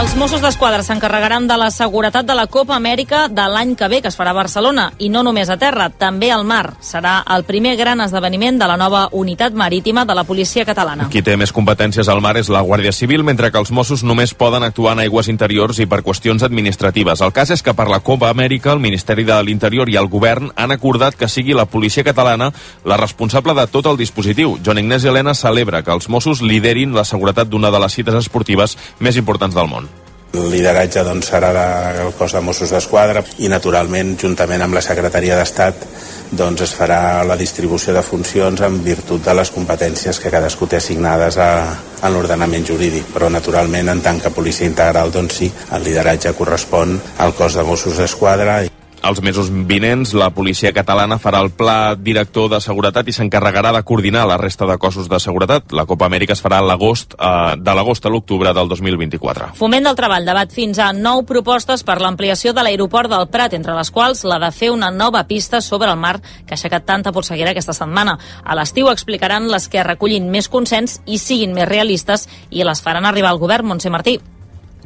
Els Mossos d'Esquadra s'encarregaran de la seguretat de la Copa Amèrica de l'any que ve, que es farà a Barcelona, i no només a terra, també al mar. Serà el primer gran esdeveniment de la nova unitat marítima de la policia catalana. Qui té més competències al mar és la Guàrdia Civil, mentre que els Mossos només poden actuar en aigües interiors i per qüestions administratives. El cas és que per la Copa Amèrica, el Ministeri de l'Interior i el Govern han acordat que sigui la policia catalana la responsable de tot el dispositiu. Joan Ignasi Helena celebra que els Mossos liderin la seguretat d'una de les cites esportives més importants del món. El lideratge doncs, serà del cos de Mossos d'Esquadra i naturalment juntament amb la Secretaria d'Estat doncs es farà la distribució de funcions en virtut de les competències que cadascú té assignades a, a l'ordenament jurídic, però naturalment en tant que policia integral doncs sí, el lideratge correspon al cos de Mossos d'Esquadra els mesos vinents, la policia catalana farà el pla director de seguretat i s'encarregarà de coordinar la resta de cossos de seguretat. La Copa Amèrica es farà a l'agost, eh, de l'agost a l'octubre del 2024. Foment del Treball debat fins a nou propostes per l'ampliació de l'aeroport del Prat, entre les quals la de fer una nova pista sobre el mar que ha aixecat tanta polseguera aquesta setmana. A l'estiu explicaran les que recullin més consens i siguin més realistes i les faran arribar al govern, Montse Martí.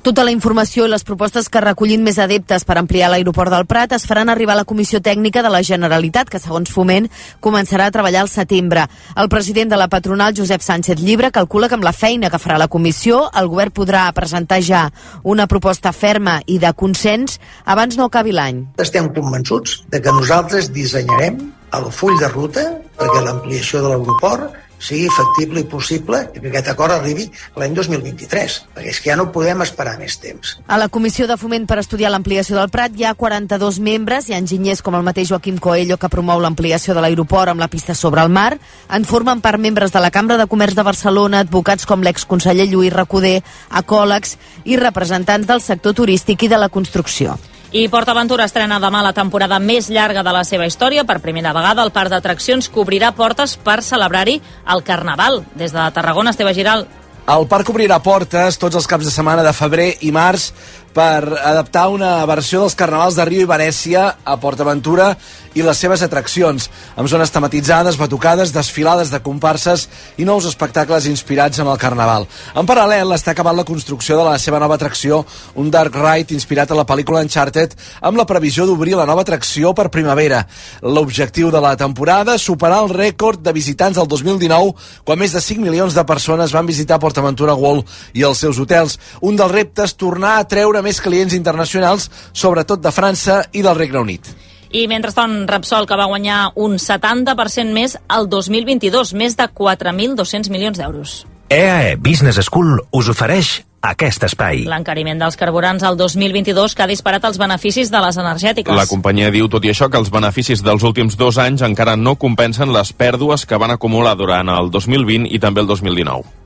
Tota la informació i les propostes que recollin més adeptes per ampliar l'aeroport del Prat es faran arribar a la Comissió Tècnica de la Generalitat, que segons Foment començarà a treballar al setembre. El president de la patronal, Josep Sánchez Llibre, calcula que amb la feina que farà la comissió el govern podrà presentar ja una proposta ferma i de consens abans no acabi l'any. Estem convençuts de que nosaltres dissenyarem el full de ruta perquè l'ampliació de l'aeroport sigui factible i possible i que aquest acord arribi l'any 2023, perquè és que ja no podem esperar més temps. A la Comissió de Foment per estudiar l'ampliació del Prat hi ha 42 membres i enginyers com el mateix Joaquim Coelho que promou l'ampliació de l'aeroport amb la pista sobre el mar. En formen part membres de la Cambra de Comerç de Barcelona, advocats com l'exconseller Lluís Recoder, ecòlegs i representants del sector turístic i de la construcció. I PortAventura estrena demà la temporada més llarga de la seva història. Per primera vegada, el parc d'atraccions cobrirà portes per celebrar-hi el Carnaval. Des de Tarragona, Esteve Giral. El parc obrirà portes tots els caps de setmana de febrer i març per adaptar una versió dels carnavals de Rio i Venècia a PortAventura i les seves atraccions, amb zones tematitzades, batucades, desfilades de comparses i nous espectacles inspirats en el carnaval. En paral·lel, està acabant la construcció de la seva nova atracció, un dark ride inspirat a la pel·lícula Uncharted, amb la previsió d'obrir la nova atracció per primavera. L'objectiu de la temporada, superar el rècord de visitants del 2019, quan més de 5 milions de persones van visitar PortAventura World i els seus hotels. Un dels reptes, tornar a treure més clients internacionals, sobretot de França i del Regne Unit. I mentrestant, Repsol, que va guanyar un 70% més el 2022, més de 4.200 milions d'euros. EAE Business School us ofereix aquest espai. L'encariment dels carburants al 2022 que ha disparat els beneficis de les energètiques. La companyia diu, tot i això, que els beneficis dels últims dos anys encara no compensen les pèrdues que van acumular durant el 2020 i també el 2019.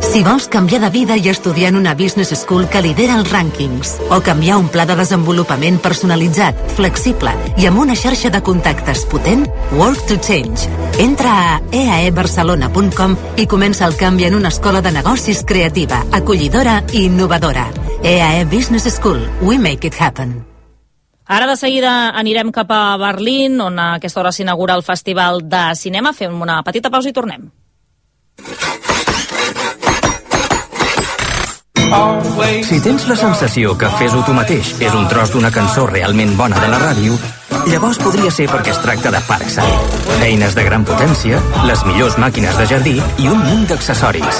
Si vols canviar de vida i estudiar en una business school que lidera els rànquings, o canviar un pla de desenvolupament personalitzat, flexible i amb una xarxa de contactes potent, Work to Change. Entra a eaebarcelona.com i comença el canvi en una escola de negocis creativa, acollidora i innovadora. EAE Business School. We make it happen. Ara de seguida anirem cap a Berlín, on a aquesta hora s'inaugura el Festival de Cinema. Fem una petita pausa i tornem. Si tens la sensació que Fes-ho tu mateix és un tros d'una cançó realment bona de la ràdio, llavors podria ser perquè es tracta de Parkside. Eines de gran potència, les millors màquines de jardí i un munt d'accessoris.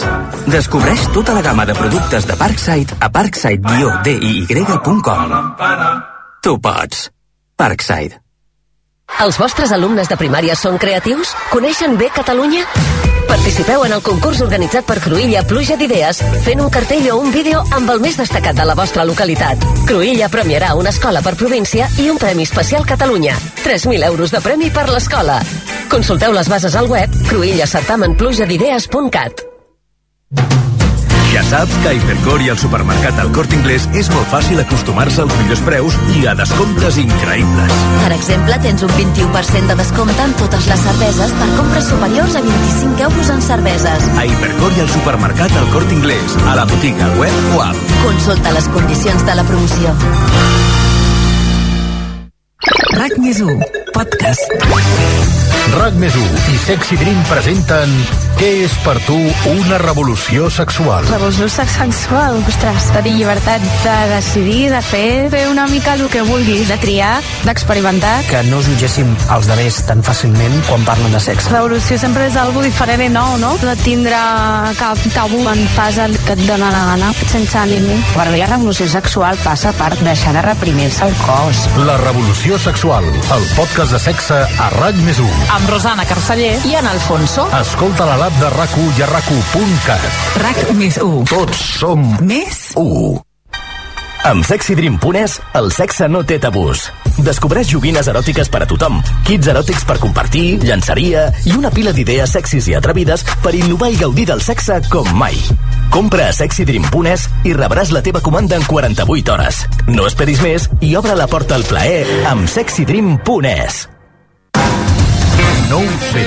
Descobreix tota la gamma de productes de Parkside a parkside-diy.com. Tu pots. Parkside. Els vostres alumnes de primària són creatius? Coneixen bé Catalunya? Participeu en el concurs organitzat per Cruïlla Pluja d'Idees fent un cartell o un vídeo amb el més destacat de la vostra localitat. Cruïlla premiarà una escola per província i un Premi Especial Catalunya. 3.000 euros de premi per l'escola. Consulteu les bases al web cruïllacertamenplujadidees.cat. Ja saps que a Hipercor i al supermercat El Corte Inglés és molt fàcil acostumar-se als millors preus i a descomptes increïbles. Per exemple, tens un 21% de descompte en totes les cerveses per compres superiors a 25 euros en cerveses. A Hipercor i al supermercat El Corte Inglés, a la botiga web o app. Consulta les condicions de la promoció. RAC més 1, podcast. RAC més 1 i Sexy Dream presenten Què és per tu una revolució sexual? Revolució sexual, ostres, tenir llibertat de decidir, de fer, fer una mica el que vulguis, de triar, d'experimentar. Que no jutgéssim els demés tan fàcilment quan parlen de sexe. Revolució sempre és algo diferent i nou, no? De tindre cap tabú quan fas el que et dóna la gana, sense ànim. Per mi la revolució sexual passa per deixar de reprimir-se el cos. La revolució sexual, el podcast de sexe a RAC més 1. Amb Rosana Carceller i en Alfonso. Escolta la l'app de RAC1 i a RAC1.cat. RAC més 1. Tots som Més u. Amb sexydream.es, el sexe no té tabús. Descobreix joguines eròtiques per a tothom, kits eròtics per compartir, llançaria i una pila d'idees sexis i atrevides per innovar i gaudir del sexe com mai. Compra a sexydream.es i rebràs la teva comanda en 48 hores. No esperis més i obre la porta al plaer amb sexydream.es. No ho sé,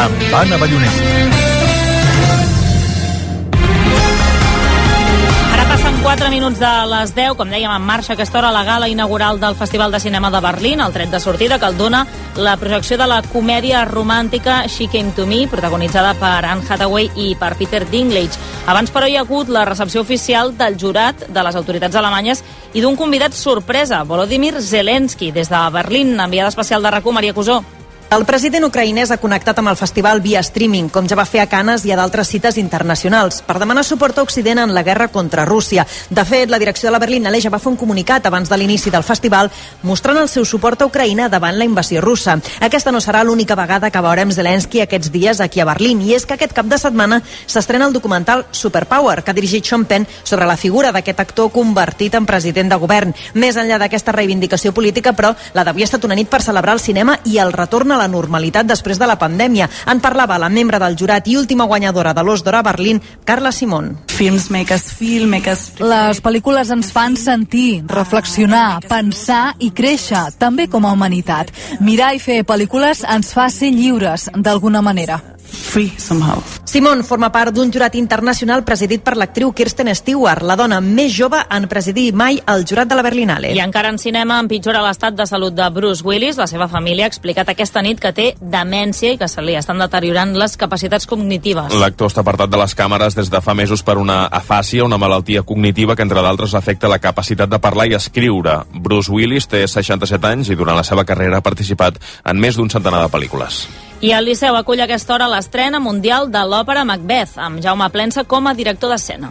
amb Anna Ballonesta. 4 minuts de les 10, com dèiem, en marxa aquesta hora la gala inaugural del Festival de Cinema de Berlín, el tret de sortida que el dona la projecció de la comèdia romàntica She Came to Me, protagonitzada per Anne Hathaway i per Peter Dinklage. Abans, però, hi ha hagut la recepció oficial del jurat de les autoritats alemanyes i d'un convidat sorpresa, Volodymyr Zelensky, des de Berlín, enviada especial de RAC1, Maria Cusó. El president ucraïnès ha connectat amb el festival via streaming, com ja va fer a Canes i a d'altres cites internacionals, per demanar suport a Occident en la guerra contra Rússia. De fet, la direcció de la Berlinale ja va fer un comunicat abans de l'inici del festival mostrant el seu suport a Ucraïna davant la invasió russa. Aquesta no serà l'única vegada que veurem Zelensky aquests dies aquí a Berlín, i és que aquest cap de setmana s'estrena el documental Superpower, que ha dirigit Sean Penn sobre la figura d'aquest actor convertit en president de govern. Més enllà d'aquesta reivindicació política, però, la d'avui ha estat una nit per celebrar el cinema i el retorn a la normalitat després de la pandèmia. En parlava la membre del jurat i última guanyadora de l'Os d'Or a Berlín, Carla Simón. Films make us feel, make us... Les pel·lícules ens fan sentir, reflexionar, pensar i créixer, també com a humanitat. Mirar i fer pel·lícules ens fa ser lliures, d'alguna manera. Free somehow. Simon forma part d'un jurat internacional presidit per l'actriu Kirsten Stewart, la dona més jove en presidir mai el jurat de la Berlinale. I encara en cinema empitjora l'estat de salut de Bruce Willis. La seva família ha explicat aquesta nit que té demència i que se li estan deteriorant les capacitats cognitives. L'actor està apartat de les càmeres des de fa mesos per una afàsia, una malaltia cognitiva que, entre d'altres, afecta la capacitat de parlar i escriure. Bruce Willis té 67 anys i durant la seva carrera ha participat en més d'un centenar de pel·lícules. I el Liceu acull aquesta hora l'estrena mundial de l'òpera Macbeth, amb Jaume Plensa com a director d'escena.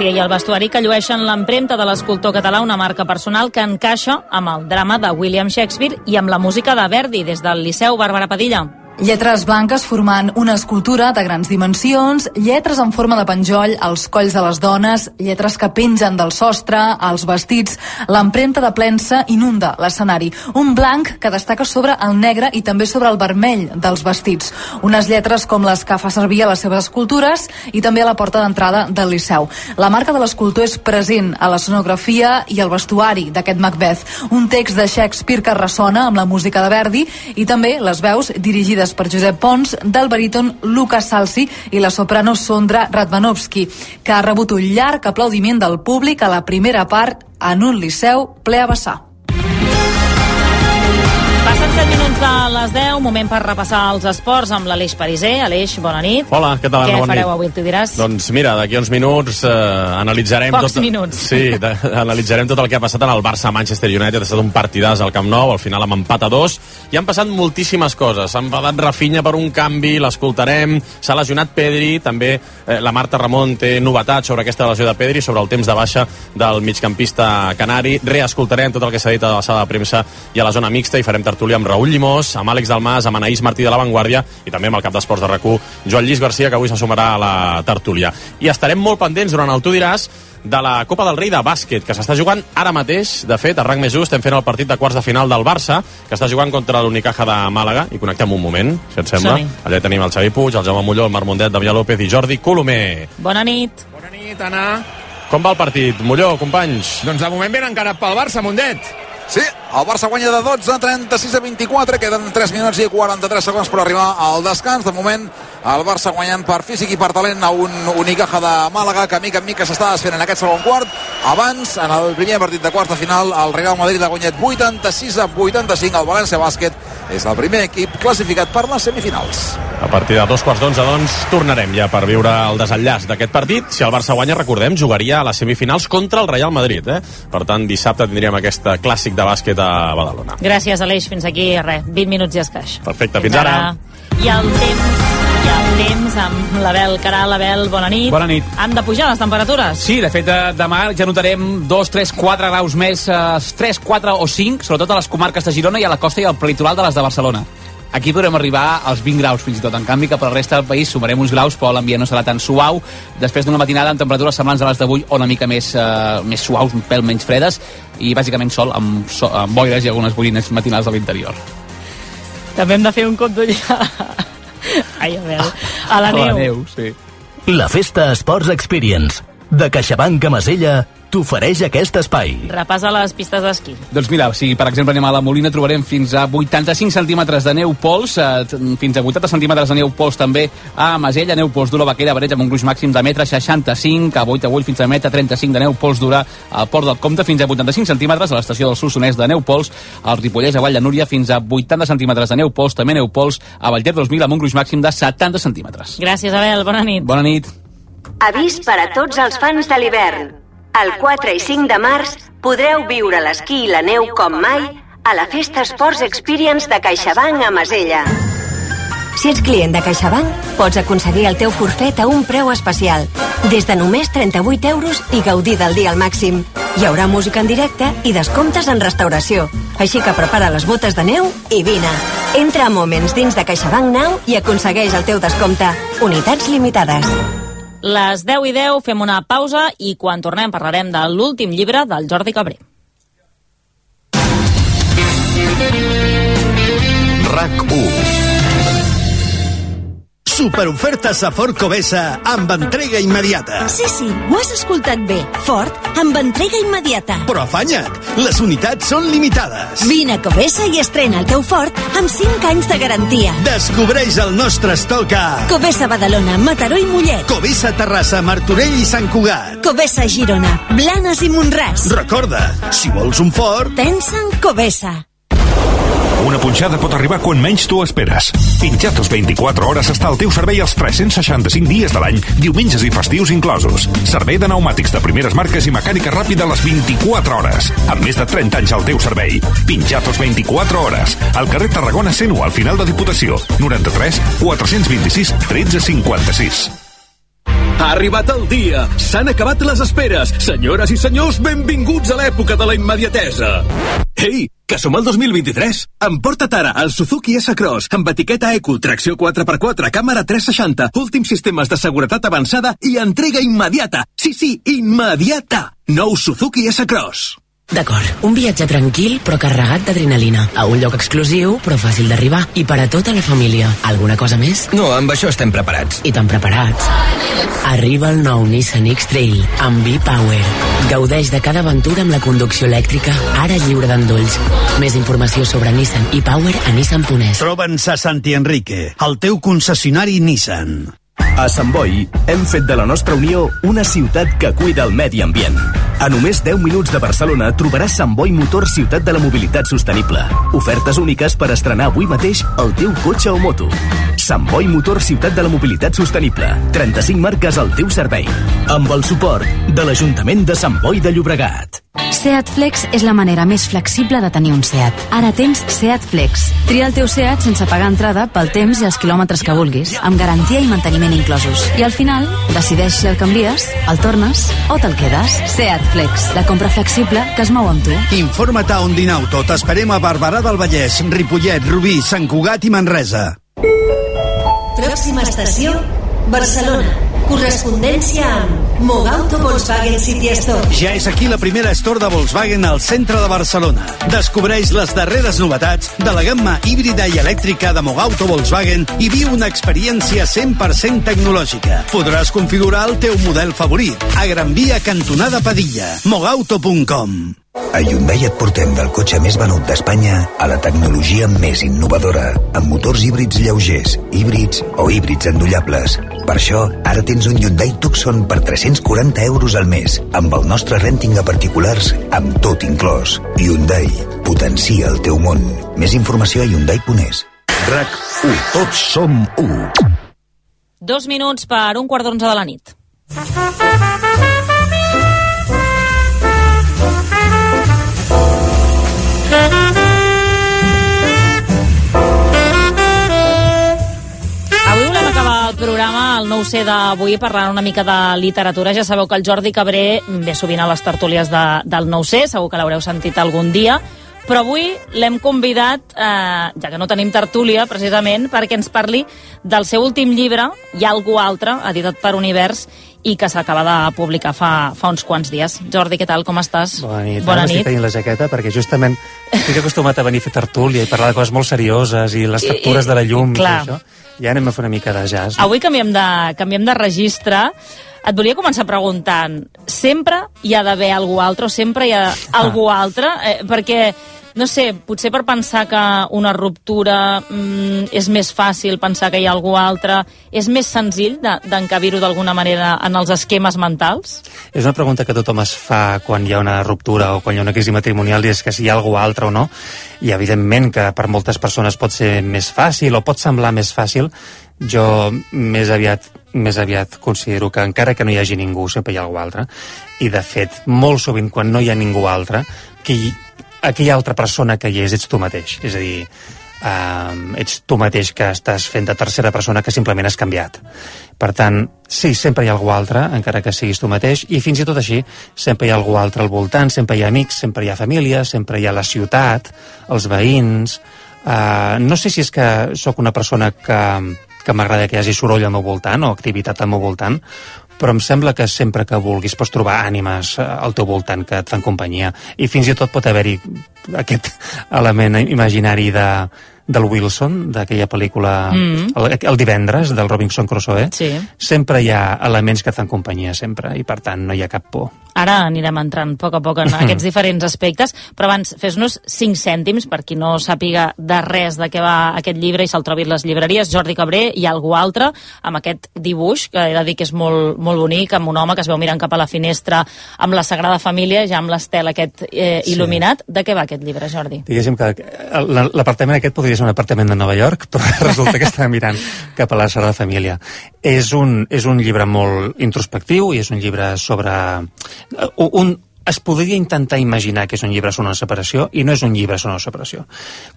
I el vestuari que llueixen l'empremta de l'escultor català, una marca personal que encaixa amb el drama de William Shakespeare i amb la música de Verdi, des del Liceu Bàrbara Padilla. Lletres blanques formant una escultura de grans dimensions, lletres en forma de penjoll als colls de les dones, lletres que pengen del sostre, als vestits. L'empremta de plensa inunda l'escenari. Un blanc que destaca sobre el negre i també sobre el vermell dels vestits. Unes lletres com les que fa servir a les seves escultures i també a la porta d'entrada del Liceu. La marca de l'escultor és present a l'escenografia i al vestuari d'aquest Macbeth. Un text de Shakespeare que ressona amb la música de Verdi i també les veus dirigides per Josep Pons, del baríton Lucas Salsi i la soprano Sondra Radvanovski, que ha rebut un llarg aplaudiment del públic a la primera part en un liceu ple a vessar. Passen 7 minuts de les 10, moment per repassar els esports amb l'Aleix Pariser. Aleix, bona nit. Hola, què tal? Què Bona fareu nit. avui, tu diràs? Doncs mira, d'aquí uns minuts eh, analitzarem... Pocs tot... minuts. Sí, de, analitzarem tot el que ha passat en el Barça-Manchester United. Ha estat un partidàs al Camp Nou, al final amb empat a dos. I han passat moltíssimes coses. S'ha enfadat Rafinha per un canvi, l'escoltarem. S'ha lesionat Pedri, també eh, la Marta Ramon té novetats sobre aquesta lesió de Pedri, sobre el temps de baixa del migcampista canari. Reescoltarem tot el que s'ha dit a la sala de premsa i a la zona mixta i farem tertúlia amb Raül Llimós, amb Àlex Dalmas, amb Anaïs Martí de la Vanguardia i també amb el cap d'esports de rac Joan Lluís Garcia, que avui s'assumarà a la tertúlia. I estarem molt pendents durant el Tu diràs de la Copa del Rei de bàsquet, que s'està jugant ara mateix. De fet, a rang més just, estem fent el partit de quarts de final del Barça, que està jugant contra l'Unicaja de Màlaga, i connectem un moment, si et sembla. Allà tenim el Xavi Puig, el Jaume Molló, el Marc Mundet, Damià López i Jordi Colomer. Bona nit. Bona nit, Anna. Com va el partit? Molló, companys? Doncs de moment ben encarat pel Barça, Mundet. Sí, el Barça guanya de 12 a 36 a 24, queden 3 minuts i 43 segons per arribar al descans. De moment, el Barça guanyant per físic i per talent a un Unicaja de Màlaga que mica en mica s'està desfent en aquest segon quart. Abans, en el primer partit de quarta final, el Real Madrid ha guanyat 86 a 85. El València Bàsquet és el primer equip classificat per les semifinals. A partir de dos quarts d'onze, doncs, tornarem ja per viure el desenllaç d'aquest partit. Si el Barça guanya, recordem, jugaria a les semifinals contra el Real Madrid. Eh? Per tant, dissabte tindríem aquest clàssic de bàsquet a Badalona. Gràcies, Aleix. Fins aquí, res, 20 minuts i escaix. Perfecte, fins, ara. I el temps, i el temps amb l'Abel Caral. Abel, bona nit. Bona nit. Han de pujar les temperatures? Sí, de fet, eh, demà ja notarem 2, 3, 4 graus més, eh, 3, 4 o 5, sobretot a les comarques de Girona i a la costa i al prelitoral de les de Barcelona. aquí podrem arribar als 20 graus fins i tot. En canvi, que per la resta del país sumarem uns graus, però l'ambient no serà tan suau. Després d'una matinada amb temperatures semblants a les d'avui o una mica més, uh, més suaus, un pèl menys fredes, i bàsicament sol amb, so, amb boires i algunes boirines matinals a l'interior. També hem de fer un compte ja. Ai, a veure, a la A neu. la neu, sí. La Festa Sports Experience de CaixaBank a Masella t'ofereix aquest espai. Repasa les pistes d'esquí. Doncs mira, si per exemple anem a la Molina trobarem fins a 85 centímetres de neu pols, eh, fins a 80 centímetres de neu pols també a Masella, neu pols dura Vaquera, Bareig amb un gruix màxim de metre 65, a Boitagull fins a metre 35 de neu pols dura al Port del Comte fins a 85 centímetres, a l'estació del Solsonès de neu pols, al Ripollès a Vall de Núria fins a 80 centímetres de neu pols, també neu pols a Vallter 2000 amb un gruix màxim de 70 centímetres. Gràcies, Abel. Bona nit. Bona nit. Avís per a tots els fans de l'hivern. El 4 i 5 de març podreu viure l'esquí i la neu com mai a la Festa Sports Experience de CaixaBank a Masella. Si ets client de CaixaBank, pots aconseguir el teu forfet a un preu especial. Des de només 38 euros i gaudir del dia al màxim. Hi haurà música en directe i descomptes en restauració. Així que prepara les botes de neu i vine. Entra a Moments dins de CaixaBank Now i aconsegueix el teu descompte. Unitats limitades. Les 10 i 10 fem una pausa i quan tornem parlarem de l'últim llibre del Jordi Cabré. RAC 1 Superofertes a Ford Covesa amb entrega immediata. Sí, sí, ho has escoltat bé. Ford, amb entrega immediata. Però afanya't, les unitats són limitades. Vine a Covesa i estrena el teu Ford amb 5 anys de garantia. Descobreix el nostre estoc a Covesa Badalona, Mataró i Mollet. Covesa Terrassa, Martorell i Sant Cugat. Covesa Girona, Blanes i Montràs. Recorda, si vols un Ford... Pensa en Covesa. Una punxada pot arribar quan menys tu esperes. Pinchatos 24 hores està al teu servei els 365 dies de l'any, diumenges i festius inclosos. Servei de pneumàtics de primeres marques i mecànica ràpida a les 24 hores. Amb més de 30 anys al teu servei. Pinchatos 24 hores. Al carrer Tarragona 101, al final de Diputació. 93 426 13 56. Ha arribat el dia. S'han acabat les esperes. Senyores i senyors, benvinguts a l'època de la immediatesa. Ei, que som al 2023. Emporta't ara el Suzuki S-Cross amb etiqueta Eco, tracció 4x4, càmera 360, últims sistemes de seguretat avançada i entrega immediata. Sí, sí, immediata. Nou Suzuki S-Cross. D'acord, un viatge tranquil però carregat d'adrenalina. A un lloc exclusiu però fàcil d'arribar. I per a tota la família. Alguna cosa més? No, amb això estem preparats. I tan preparats. Arriba el nou Nissan X-Trail amb V-Power. Gaudeix de cada aventura amb la conducció elèctrica, ara lliure d'endolls. Més informació sobre Nissan i Power a nissan.es. Troba'ns a Santi Enrique, el teu concessionari Nissan. A Sant Boi hem fet de la nostra Unió una ciutat que cuida el medi ambient. A només 10 minuts de Barcelona trobaràs Sant Boi Motor Ciutat de la Mobilitat Sostenible. Ofertes úniques per estrenar avui mateix el teu cotxe o moto. Sant Boi Motor Ciutat de la Mobilitat Sostenible. 35 marques al teu servei. Amb el suport de l'Ajuntament de Sant Boi de Llobregat. Seat Flex és la manera més flexible de tenir un Seat. Ara tens Seat Flex. Tria el teu Seat sense pagar entrada pel temps i els quilòmetres que vulguis, amb garantia i manteniment inclosos. I al final, decideix si el canvies, el tornes o te'l quedes. Seat Flex, la compra flexible que es mou amb tu. Informa't a Ondinauto. T'esperem a Barberà del Vallès, Ripollet, Rubí, Sant Cugat i Manresa. Pròxima estació, Barcelona. Correspondència amb Mogauto Volkswagen City Store. Ja és aquí la primera store de Volkswagen al centre de Barcelona. Descobreix les darreres novetats de la gamma híbrida i elèctrica de Mogauto Volkswagen i viu una experiència 100% tecnològica. Podràs configurar el teu model favorit a Gran Via Cantonada Padilla. Mogauto.com A Hyundai et portem del cotxe més venut d'Espanya a la tecnologia més innovadora, amb motors híbrids lleugers, híbrids o híbrids endollables. Per això, ara tens un Hyundai Tucson per 340 euros al mes, amb el nostre renting a particulars, amb tot inclòs. Hyundai, potencia el teu món. Més informació a Hyundai.es. RAC 1. Tots som 1. Dos minuts per un quart d'onze de la nit. Programa, el nou C d'avui, parlant una mica de literatura. Ja sabeu que el Jordi Cabré ve sovint a les tertúlies de, del nou C, segur que l'haureu sentit algun dia, però avui l'hem convidat, eh, ja que no tenim tertúlia, precisament, perquè ens parli del seu últim llibre, Hi ha algú altre, editat per Univers, i que s'acaba de publicar fa, fa uns quants dies. Jordi, què tal, com estàs? Bona nit. Bona nit. Estic tenint la jaqueta perquè justament estic acostumat a venir a fer tertúlia i parlar de coses molt serioses i les I- factures i- de la llum i, clar. tot això. I ara anem a fer una mica de jazz. no? Avui canviem de, canviem de registre. Et volia començar preguntant, sempre hi ha d'haver algú altre o sempre hi ha algú altre? Eh, perquè, no sé, potser per pensar que una ruptura mm, és més fàcil pensar que hi ha algú altre, és més senzill de- d'encabir-ho d'alguna manera en els esquemes mentals? És una pregunta que tothom es fa quan hi ha una ruptura o quan hi ha una crisi matrimonial i és que si hi ha algú altre o no. I evidentment que per moltes persones pot ser més fàcil o pot semblar més fàcil. Jo més aviat més aviat considero que encara que no hi hagi ningú sempre hi ha algú altre i de fet molt sovint quan no hi ha ningú altre que hi, aquella altra persona que hi és ets tu mateix. És a dir um, ets tu mateix que estàs fent de tercera persona que simplement has canviat. Per tant, sí, sempre hi ha algú altre, encara que siguis tu mateix, i fins i tot així, sempre hi ha algú altre al voltant, sempre hi ha amics, sempre hi ha família, sempre hi ha la ciutat, els veïns... Uh, no sé si és que sóc una persona que, que m'agrada que hi hagi soroll al meu voltant o activitat al meu voltant, però em sembla que sempre que vulguis pots trobar ànimes eh, al teu voltant que et fan companyia. I fins i tot pot haver-hi aquest element imaginari de, del Wilson, d'aquella pel·lícula Mm. el, el divendres del Robinson Crusoe Sí. sempre hi ha elements que fan companyia sempre i per tant no hi ha cap por Ara anirem entrant a poc a poc en aquests diferents aspectes, però abans fes-nos 5 cèntims per qui no sàpiga de res de què va aquest llibre i se'l trobi a les llibreries. Jordi Cabré i algú altre amb aquest dibuix, que he de dir que és molt, molt bonic, amb un home que es veu mirant cap a la finestra amb la Sagrada Família, ja amb l'estel aquest eh, Sí. il·luminat. De què va aquest llibre, Jordi? diguéssim que la- l'apartament aquest podria ser un apartament de Nova York però resulta que estava mirant cap a la Sagrada Família és un, és un llibre molt introspectiu i és un llibre sobre un, un, es podria intentar imaginar que és un llibre sobre una separació i no és un llibre sobre una separació.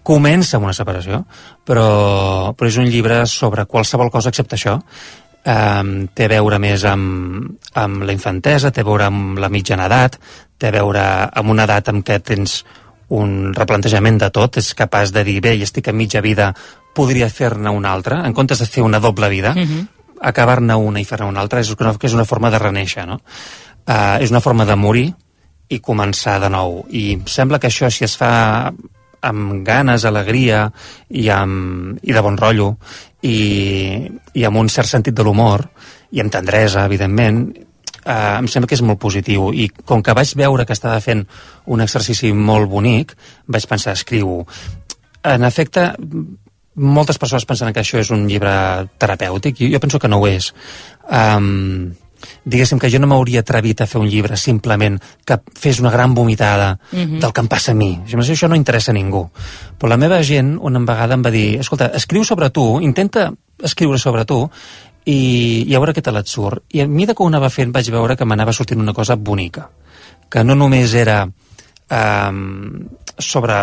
Comença amb una separació, però, però és un llibre sobre qualsevol cosa excepte això. Um, té a veure més amb, amb la infantesa, té a veure amb la mitjana edat, té a veure amb una edat en què tens un replantejament de tot, és capaç de dir, bé, i estic a mitja vida, podria fer-ne una altra, en comptes de fer una doble vida, Mhm. acabar-ne una i fer-ne una altra és una, és una forma de reneixer, no? Uh, és una forma de morir i començar de nou. I em sembla que això, si es fa amb ganes, alegria i, amb, i de bon rotllo i, i amb un cert sentit de l'humor i amb tendresa, evidentment, eh, em sembla que és molt positiu i com que vaig veure que estava fent un exercici molt bonic vaig pensar, escriu en efecte moltes persones pensen que això és un llibre terapèutic i jo penso que no ho és um, diguéssim que jo no m'hauria atrevit a fer un llibre simplement que fes una gran vomitada Mhm. del que em passa a mi. Això no interessa a ningú. Però la meva gent una vegada em va dir escolta, escriu sobre tu, intenta escriure sobre tu i, i a veure què tal et surt. I a mesura que ho anava fent vaig veure que m'anava sortint una cosa bonica. Que no només era um, sobre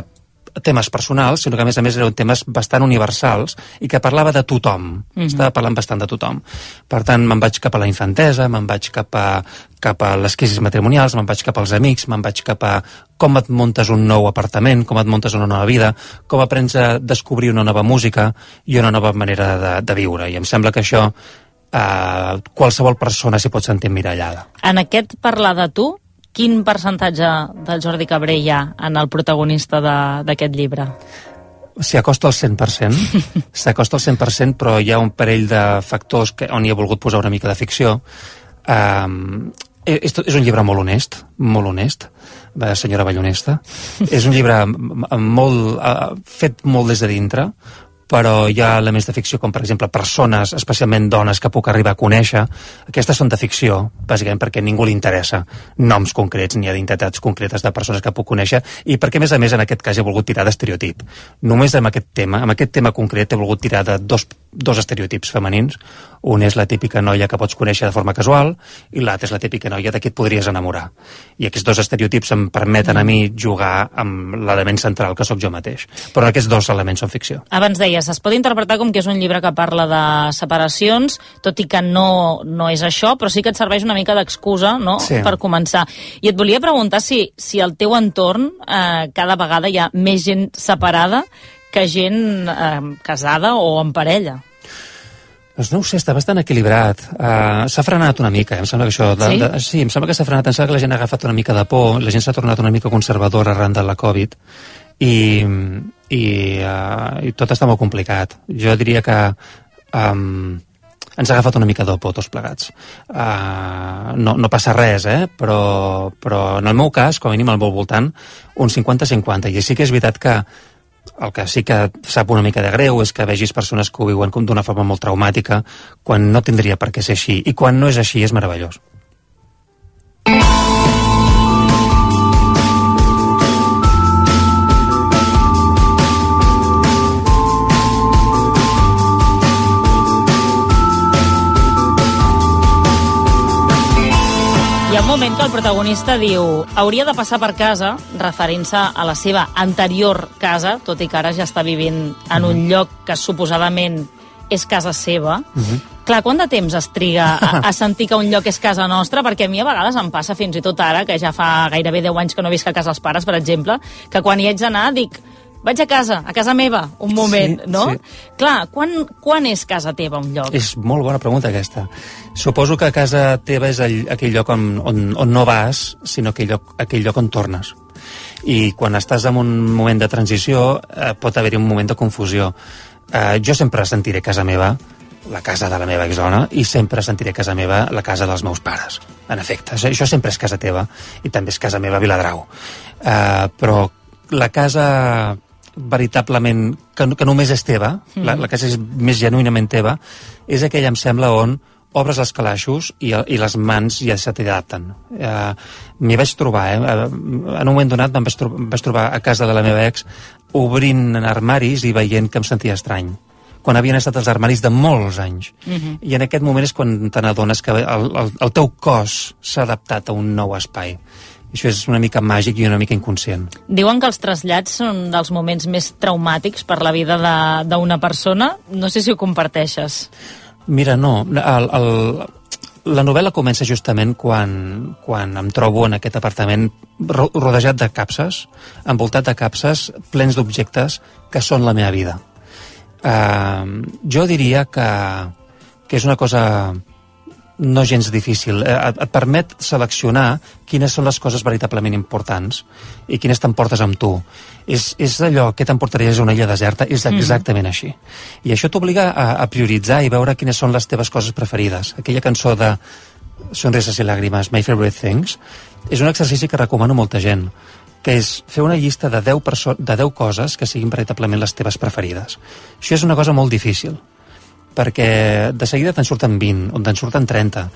temes personals, sinó que a més a més eren temes bastant universals i que parlava de tothom. Mhm. Estava parlant bastant de tothom. Per tant, me'n vaig cap a la infantesa, me'n vaig cap a, cap a les crisis matrimonials, me'n vaig cap als amics, me'n vaig cap a com et muntes un nou apartament, com et muntes una nova vida, com aprens a descobrir una nova música i una nova manera de, de viure. I em sembla que això eh, qualsevol persona s'hi pot sentir emmirallada. En aquest parlar de tu, quin percentatge del Jordi Cabré hi ha en el protagonista d'aquest llibre? S'hi acosta al 100%, s'acosta al 100%, però hi ha un parell de factors que, on hi he volgut posar una mica de ficció. Um, és, és un llibre molt honest, molt honest, senyora Ballonesta. és un llibre molt, uh, fet molt des de dintre, però hi ha elements de ficció com per exemple persones, especialment dones que puc arribar a conèixer, aquestes són de ficció bàsicament perquè ningú li interessa noms concrets ni identitats concretes de persones que puc conèixer i perquè a més a més en aquest cas he volgut tirar d'estereotip. Només amb aquest tema, amb aquest tema concret he volgut tirar de dos dos estereotips femenins. Un és la típica noia que pots conèixer de forma casual i l'altre és la típica noia de qui et podries enamorar. I aquests dos estereotips em permeten a mi jugar amb l'element central que sóc jo mateix. Però aquests dos elements són ficció. Abans deies, es pot interpretar com que és un llibre que parla de separacions, tot i que no, no és això, però sí que et serveix una mica d'excusa no? Sí. per començar. I et volia preguntar si, si al teu entorn eh, cada vegada hi ha més gent separada que gent eh, casada o en parella. Doncs no ho sé, està bastant equilibrat. Uh, s'ha frenat una mica, eh? em sembla que això... De, Sí? de, sí, em sembla que s'ha frenat. Em sembla que la gent ha agafat una mica de por, la gent s'ha tornat una mica conservadora arran de la Covid i, i, uh, i tot està molt complicat. Jo diria que um, ens ha agafat una mica de por tots plegats. Uh, no, no passa res, eh? però, però en el meu cas, com a mínim al meu voltant, un 50-50. I sí que és veritat que el que sí que sap una mica de greu és que vegis persones que ho viuen d'una forma molt traumàtica quan no tindria per què ser així. I quan no és així és meravellós moment que el protagonista diu hauria de passar per casa, referint-se a la seva anterior casa, tot i que ara ja està vivint en un lloc que suposadament és casa seva. Clar, quant de temps es triga a, a sentir que un lloc és casa nostra? Perquè a mi a vegades em passa fins i tot ara, que ja fa gairebé 10 anys que no visc a casa dels pares, per exemple, que quan hi haig d'anar dic vaig a casa, a casa meva, un moment, Sí, no? sí. Clar, quan, quan és casa teva un lloc? És molt bona pregunta aquesta. Suposo que casa teva és el, aquell lloc on, on, on no vas, sinó aquell lloc, aquell lloc on tornes. I quan estàs en un moment de transició eh, pot haver-hi un moment de confusió. Eh, jo sempre sentiré casa meva la casa de la meva exdona i sempre sentiré casa meva la casa dels meus pares. En efecte, això sempre és casa teva i també és casa meva a Viladrau. Eh, però la casa veritablement, que, que només és teva, mm. la, la casa és més genuïnament teva, és aquella, em sembla, on obres els calaixos i, i les mans ja se t'adapten. Eh, M'hi vaig trobar, eh? eh, En un moment donat em vaig, tro vaig trobar a casa de la meva ex obrint armaris i veient que em sentia estrany quan havien estat els armaris de molts anys. Mhm. I en aquest moment és quan te n'adones que el, el, el teu cos s'ha adaptat a un nou espai. Això és una mica màgic i una mica inconscient. Diuen que els trasllats són dels moments més traumàtics per la vida d'una persona. No sé si ho comparteixes. Mira, no, el, el, la novel·la comença justament quan, quan em trobo en aquest apartament ro rodejat de capses, envoltat de capses plens d'objectes que són la meva vida. Uh, jo diria que, que és una cosa no gens difícil. Eh, Et, et permet seleccionar quines són les coses veritablement importants i quines t'emportes amb tu. És, és allò que t'emportaries a una illa deserta, és Mhm. exactament així. I això t'obliga a, a prioritzar i veure quines són les teves coses preferides. Aquella cançó de Sonrises i làgrimes, My Favorite Things, és un exercici que recomano a molta gent que és fer una llista de 10, perso de 10 coses que siguin veritablement les teves preferides. Això és una cosa molt difícil, perquè de seguida te'n surten 20, on te'n surten 30,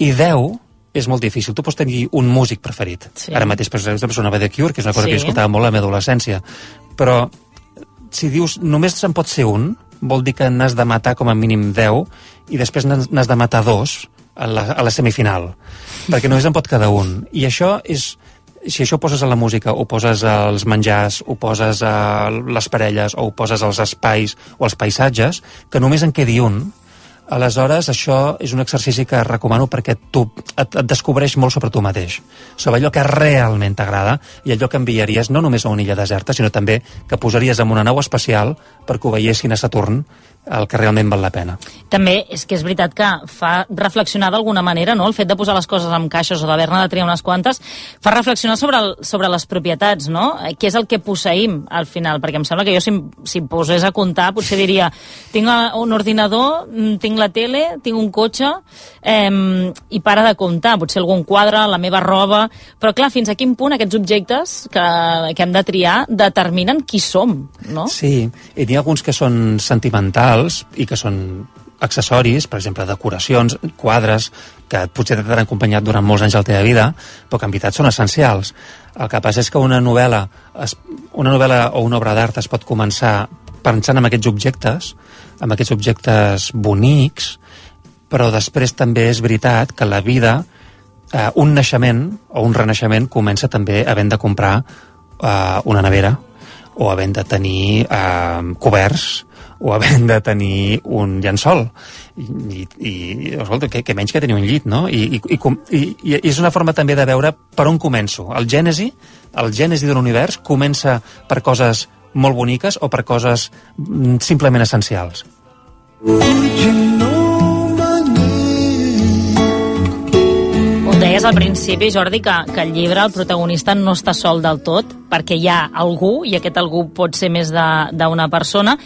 i 10 és molt difícil. Tu pots tenir un músic preferit. Sí. Ara mateix, per exemple, sonava The Cure, que és una cosa Sí. que escoltava molt a la meva adolescència. Però si dius només se'n pot ser un, vol dir que n'has de matar com a mínim 10 i després n'has n'has de matar dos a la, a la semifinal, perquè només en pot quedar un. I això és si això ho poses a la música, ho poses als menjars, ho poses a les parelles, o ho poses als espais o als paisatges, que només en quedi un, aleshores això és un exercici que recomano perquè tu et, et descobreix molt sobre tu mateix, sobre allò que realment t'agrada i allò que enviaries no només a una illa deserta, sinó també que posaries en una nau espacial perquè ho veiessin a Saturn el que realment val la pena. També és que és veritat que fa reflexionar d'alguna manera, no? El fet de posar les coses en caixes o d'haver-ne de triar unes quantes, fa reflexionar sobre, el, sobre les propietats, no? Eh, Què és el que posseïm al final? Perquè em sembla que jo, si, si em posés a comptar, potser diria tinc un ordinador, mm, tinc la tele, tinc un cotxe, eh, i para de comptar. Potser algun quadre, la meva roba... Però, clar, fins a quin punt aquests objectes que, que hem de triar determinen qui som, no? Sí, i n'hi ha alguns que són sentimentals i que són accessoris, per exemple, decoracions, quadres, que potser t'han acompanyat durant molts anys de la teva vida, però que en veritat són essencials. El que passa és que una novel·la, una novel·la o una obra d'art es pot començar pensant en aquests objectes, amb aquests objectes bonics, però després també és veritat que la vida, eh, un naixement o un renaixement comença també havent de comprar eh, una nevera o havent de tenir eh, coberts o havent de tenir un llençol. I, i, i escolta, que, que menys que tenir un llit no? I, i, i, i, és una forma també de veure per on començo. El gènesi, el gènesi de l'univers comença per coses molt boniques o per coses mm, simplement essencials. Ho deies al principi, Jordi, que, que el llibre, el protagonista, no està sol del tot, perquè hi ha algú, i aquest algú pot ser més d'una persona,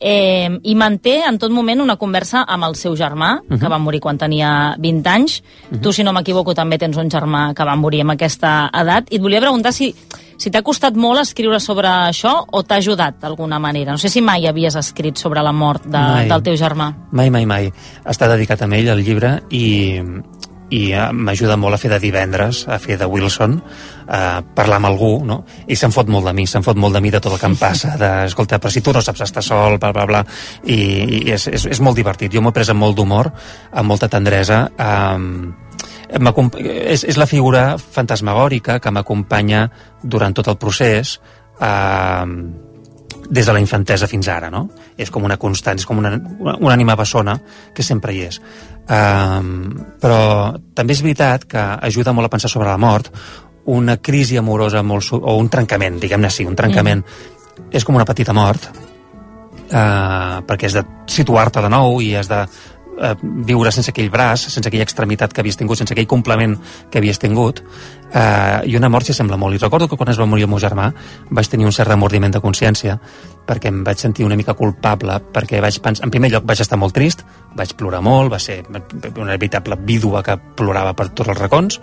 eh, i manté en tot moment una conversa amb el seu germà, uh -huh. que Mhm. va morir quan tenia 20 anys. Uh -huh. Tu, si no m'equivoco, també tens un germà que va morir amb aquesta edat. I et volia preguntar si, si t'ha costat molt escriure sobre això o t'ha ajudat d'alguna manera. No sé si mai havies escrit sobre la mort de, Mai. del teu germà. Mai, mai, mai. Està dedicat a ell, el llibre, i, i eh, m'ajuda molt a fer de divendres, a fer de Wilson, a parlar amb algú, no? I se'n fot molt de mi, se'n fot molt de mi de tot el que em passa, de, escolta, però si tu no saps estar sol, bla, bla, bla, i, i és, és, és molt divertit. Jo m'ho he pres amb molt d'humor, amb molta tendresa, m'acomp- és, és la figura fantasmagòrica que m'acompanya durant tot el procés, eh, des de la infantesa fins ara, no? És com una constant, és com una, una, una ànima bessona que sempre hi és. Um, però també és veritat que ajuda molt a pensar sobre la mort, una crisi amorosa molt, o un trencament, diguem-ne així, un trencament, mm. és com una petita mort, uh, perquè has de situar-te de nou i has de eh, viure sense aquell braç, sense aquella extremitat que havies tingut, sense aquell complement que havies tingut, eh, i una mort s'hi sembla molt. I recordo que quan es va morir el meu germà vaig tenir un cert remordiment de consciència perquè em vaig sentir una mica culpable, perquè vaig pensar, en primer lloc vaig estar molt trist, vaig plorar molt, va ser una veritable vídua que plorava per tots els racons,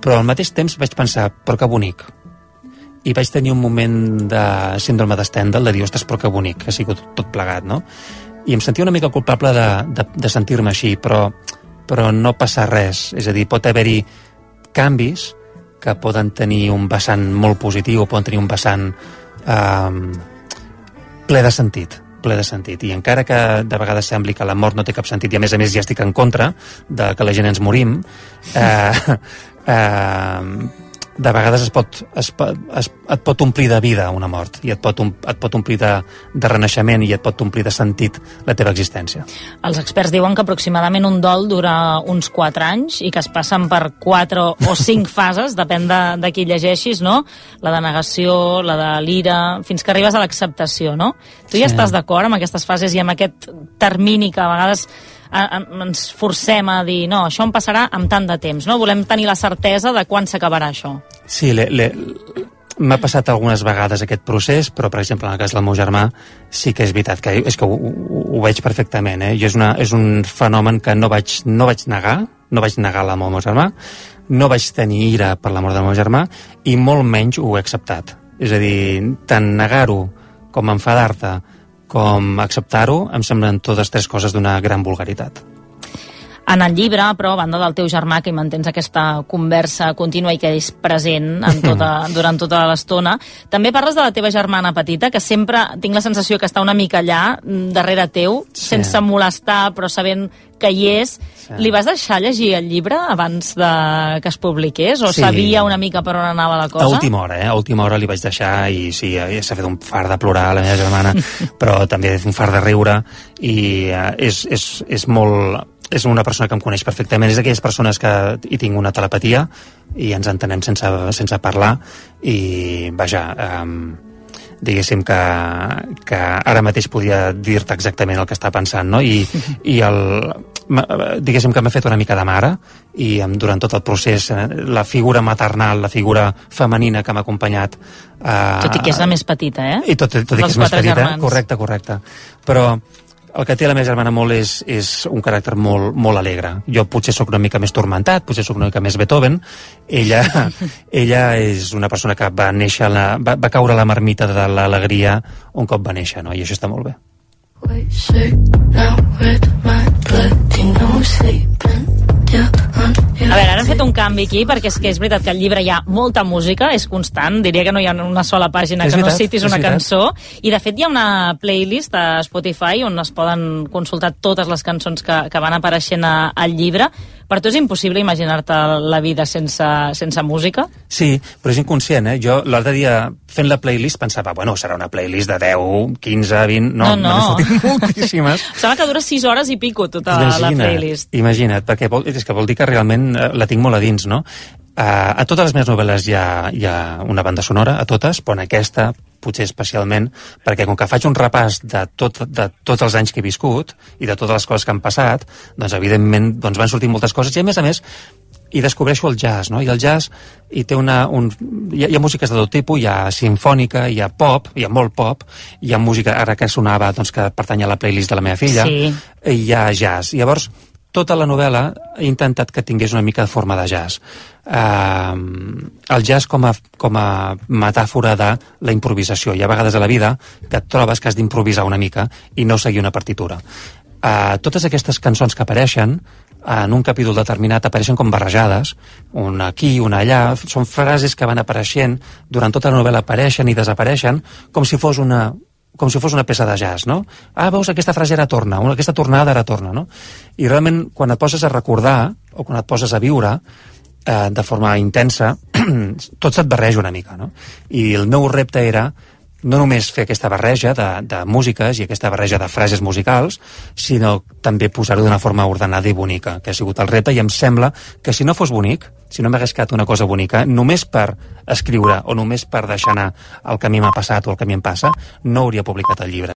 però al mateix temps vaig pensar, però que bonic, i vaig tenir un moment de síndrome de Stendhal, de dir, ostres, però que bonic, que ha sigut tot plegat, no? I em sentia una mica culpable de, de, de sentir-me així, però, però no passa res. És a dir, pot haver-hi canvis que poden tenir un vessant molt positiu o poden tenir un vessant eh, ple de sentit ple de sentit. I encara que de vegades sembli que la mort no té cap sentit, i a més a més ja estic en contra de que la gent ens morim, eh, eh, de vegades es pot, es, es, et pot omplir de vida una mort i et pot, et pot omplir de, de renaixement i et pot omplir de sentit la teva existència. Els experts diuen que aproximadament un dol dura uns 4 anys i que es passen per 4 o 5 fases, depèn de, de qui llegeixis, no? La de negació, la de l'ira, fins que arribes a l'acceptació, no? Tu ja Sí. estàs d'acord amb aquestes fases i amb aquest termini que a vegades a, a, ens forcem a dir no, això em passarà amb tant de temps, no? Volem tenir la certesa de quan s'acabarà això. Sí, le, le, m'ha passat algunes vegades aquest procés, però, per exemple, en el cas del meu germà, sí que és veritat que és que ho, ho, ho veig perfectament, eh? És, una, és un fenomen que no vaig, no vaig negar, no vaig negar la meu germà, no vaig tenir ira per la mort del meu germà, i molt menys ho he acceptat. És a dir, tant negar-ho com enfadar-te com acceptar-ho, em semblen totes tres coses d'una gran vulgaritat. En el llibre, però, a banda del teu germà, que hi mantens aquesta conversa contínua i que és present en tota, durant tota l'estona, també parles de la teva germana petita, que sempre tinc la sensació que està una mica allà, mm, darrere teu, Sí. sense molestar, però sabent que hi és. Li vas deixar llegir el llibre abans de que es publiqués? O Sí. sabia una mica per on anava la cosa? A última hora, eh? A última hora li vaig deixar i sí, eh, s'ha fet un far de plorar la meva germana, però també un far de riure i eh, és, és, és molt és una persona que em coneix perfectament, és d'aquelles persones que hi tinc una telepatia i ens entenem sense, sense parlar i vaja, um, diguéssim que, que ara mateix podia dir-te exactament el que està pensant, no? I, i el, diguéssim que m'ha fet una mica de mare i durant tot el procés eh, la figura maternal, la figura femenina que m'ha acompanyat eh, Tot i que és la més petita, eh? i tot, tot i que és més petita, germans. correcte, correcte. Però el que té la meva germana molt és, és un caràcter molt, molt alegre. Jo potser sóc una mica més tormentat, potser sóc una mica més Beethoven. Ella, ella és una persona que va néixer, a la, va, va caure a la marmita de l'alegria un cop va néixer, no? i això està molt bé. A veure, ara hem fet canvi aquí perquè és que és veritat que al llibre hi ha molta música, és constant, diria que no hi ha una sola pàgina És que no veritat, citis és una cançó i de fet hi ha una playlist a Spotify on es poden consultar totes les cançons que, que van apareixent a, al llibre. Per tu és impossible imaginar-te la vida sense, sense música? Sí, però és inconscient, eh? Jo l'altre dia fent la playlist pensava, bueno, serà una playlist de 10, 15, 20... No, No, no. moltíssimes. Sembla que dura 6 hores i pico tota la playlist. Imagina't, perquè vol, és que vol dir que realment eh, la tinc molt a dins, no? Uh, a totes les meves novel·les hi ha, hi ha una banda sonora, a totes, però en aquesta potser especialment, perquè com que faig un repàs de, tot, de tots els anys que he viscut i de totes les coses que han passat, doncs evidentment doncs van sortir moltes coses i a més a més i descobreixo el jazz, no? I el jazz i té una, un, hi, ha, hi ha músiques de tot tipus, hi ha sinfònica, hi ha pop, hi ha molt pop, hi ha música, ara que sonava, doncs que pertany a la playlist de la meva filla, Sí. i hi ha jazz. Llavors, tota la novel·la he intentat que tingués una mica de forma de jazz. Uh, el jazz com a, com a metàfora de la improvisació. Hi ha vegades a la vida que et trobes que has d'improvisar una mica i no seguir una partitura. Uh, totes aquestes cançons que apareixen en un capítol determinat apareixen com barrejades, una aquí, una allà, són frases que van apareixent, durant tota la novel·la apareixen i desapareixen, com si fos una, com si fos una peça de jazz, no? Ah, veus, aquesta frase ara torna, aquesta tornada ara torna, no? I realment, quan et poses a recordar, o quan et poses a viure, eh, de forma intensa, tot se't barreja una mica, no? I el meu repte era no només fer aquesta barreja de, de músiques i aquesta barreja de frases musicals, sinó també posar-ho d'una forma ordenada i bonica, que ha sigut el repte, i em sembla que si no fos bonic, si no m'hagués quedat una cosa bonica, només per escriure o només per deixar anar el que a mi m'ha passat o el que a mi em passa, no hauria publicat el llibre.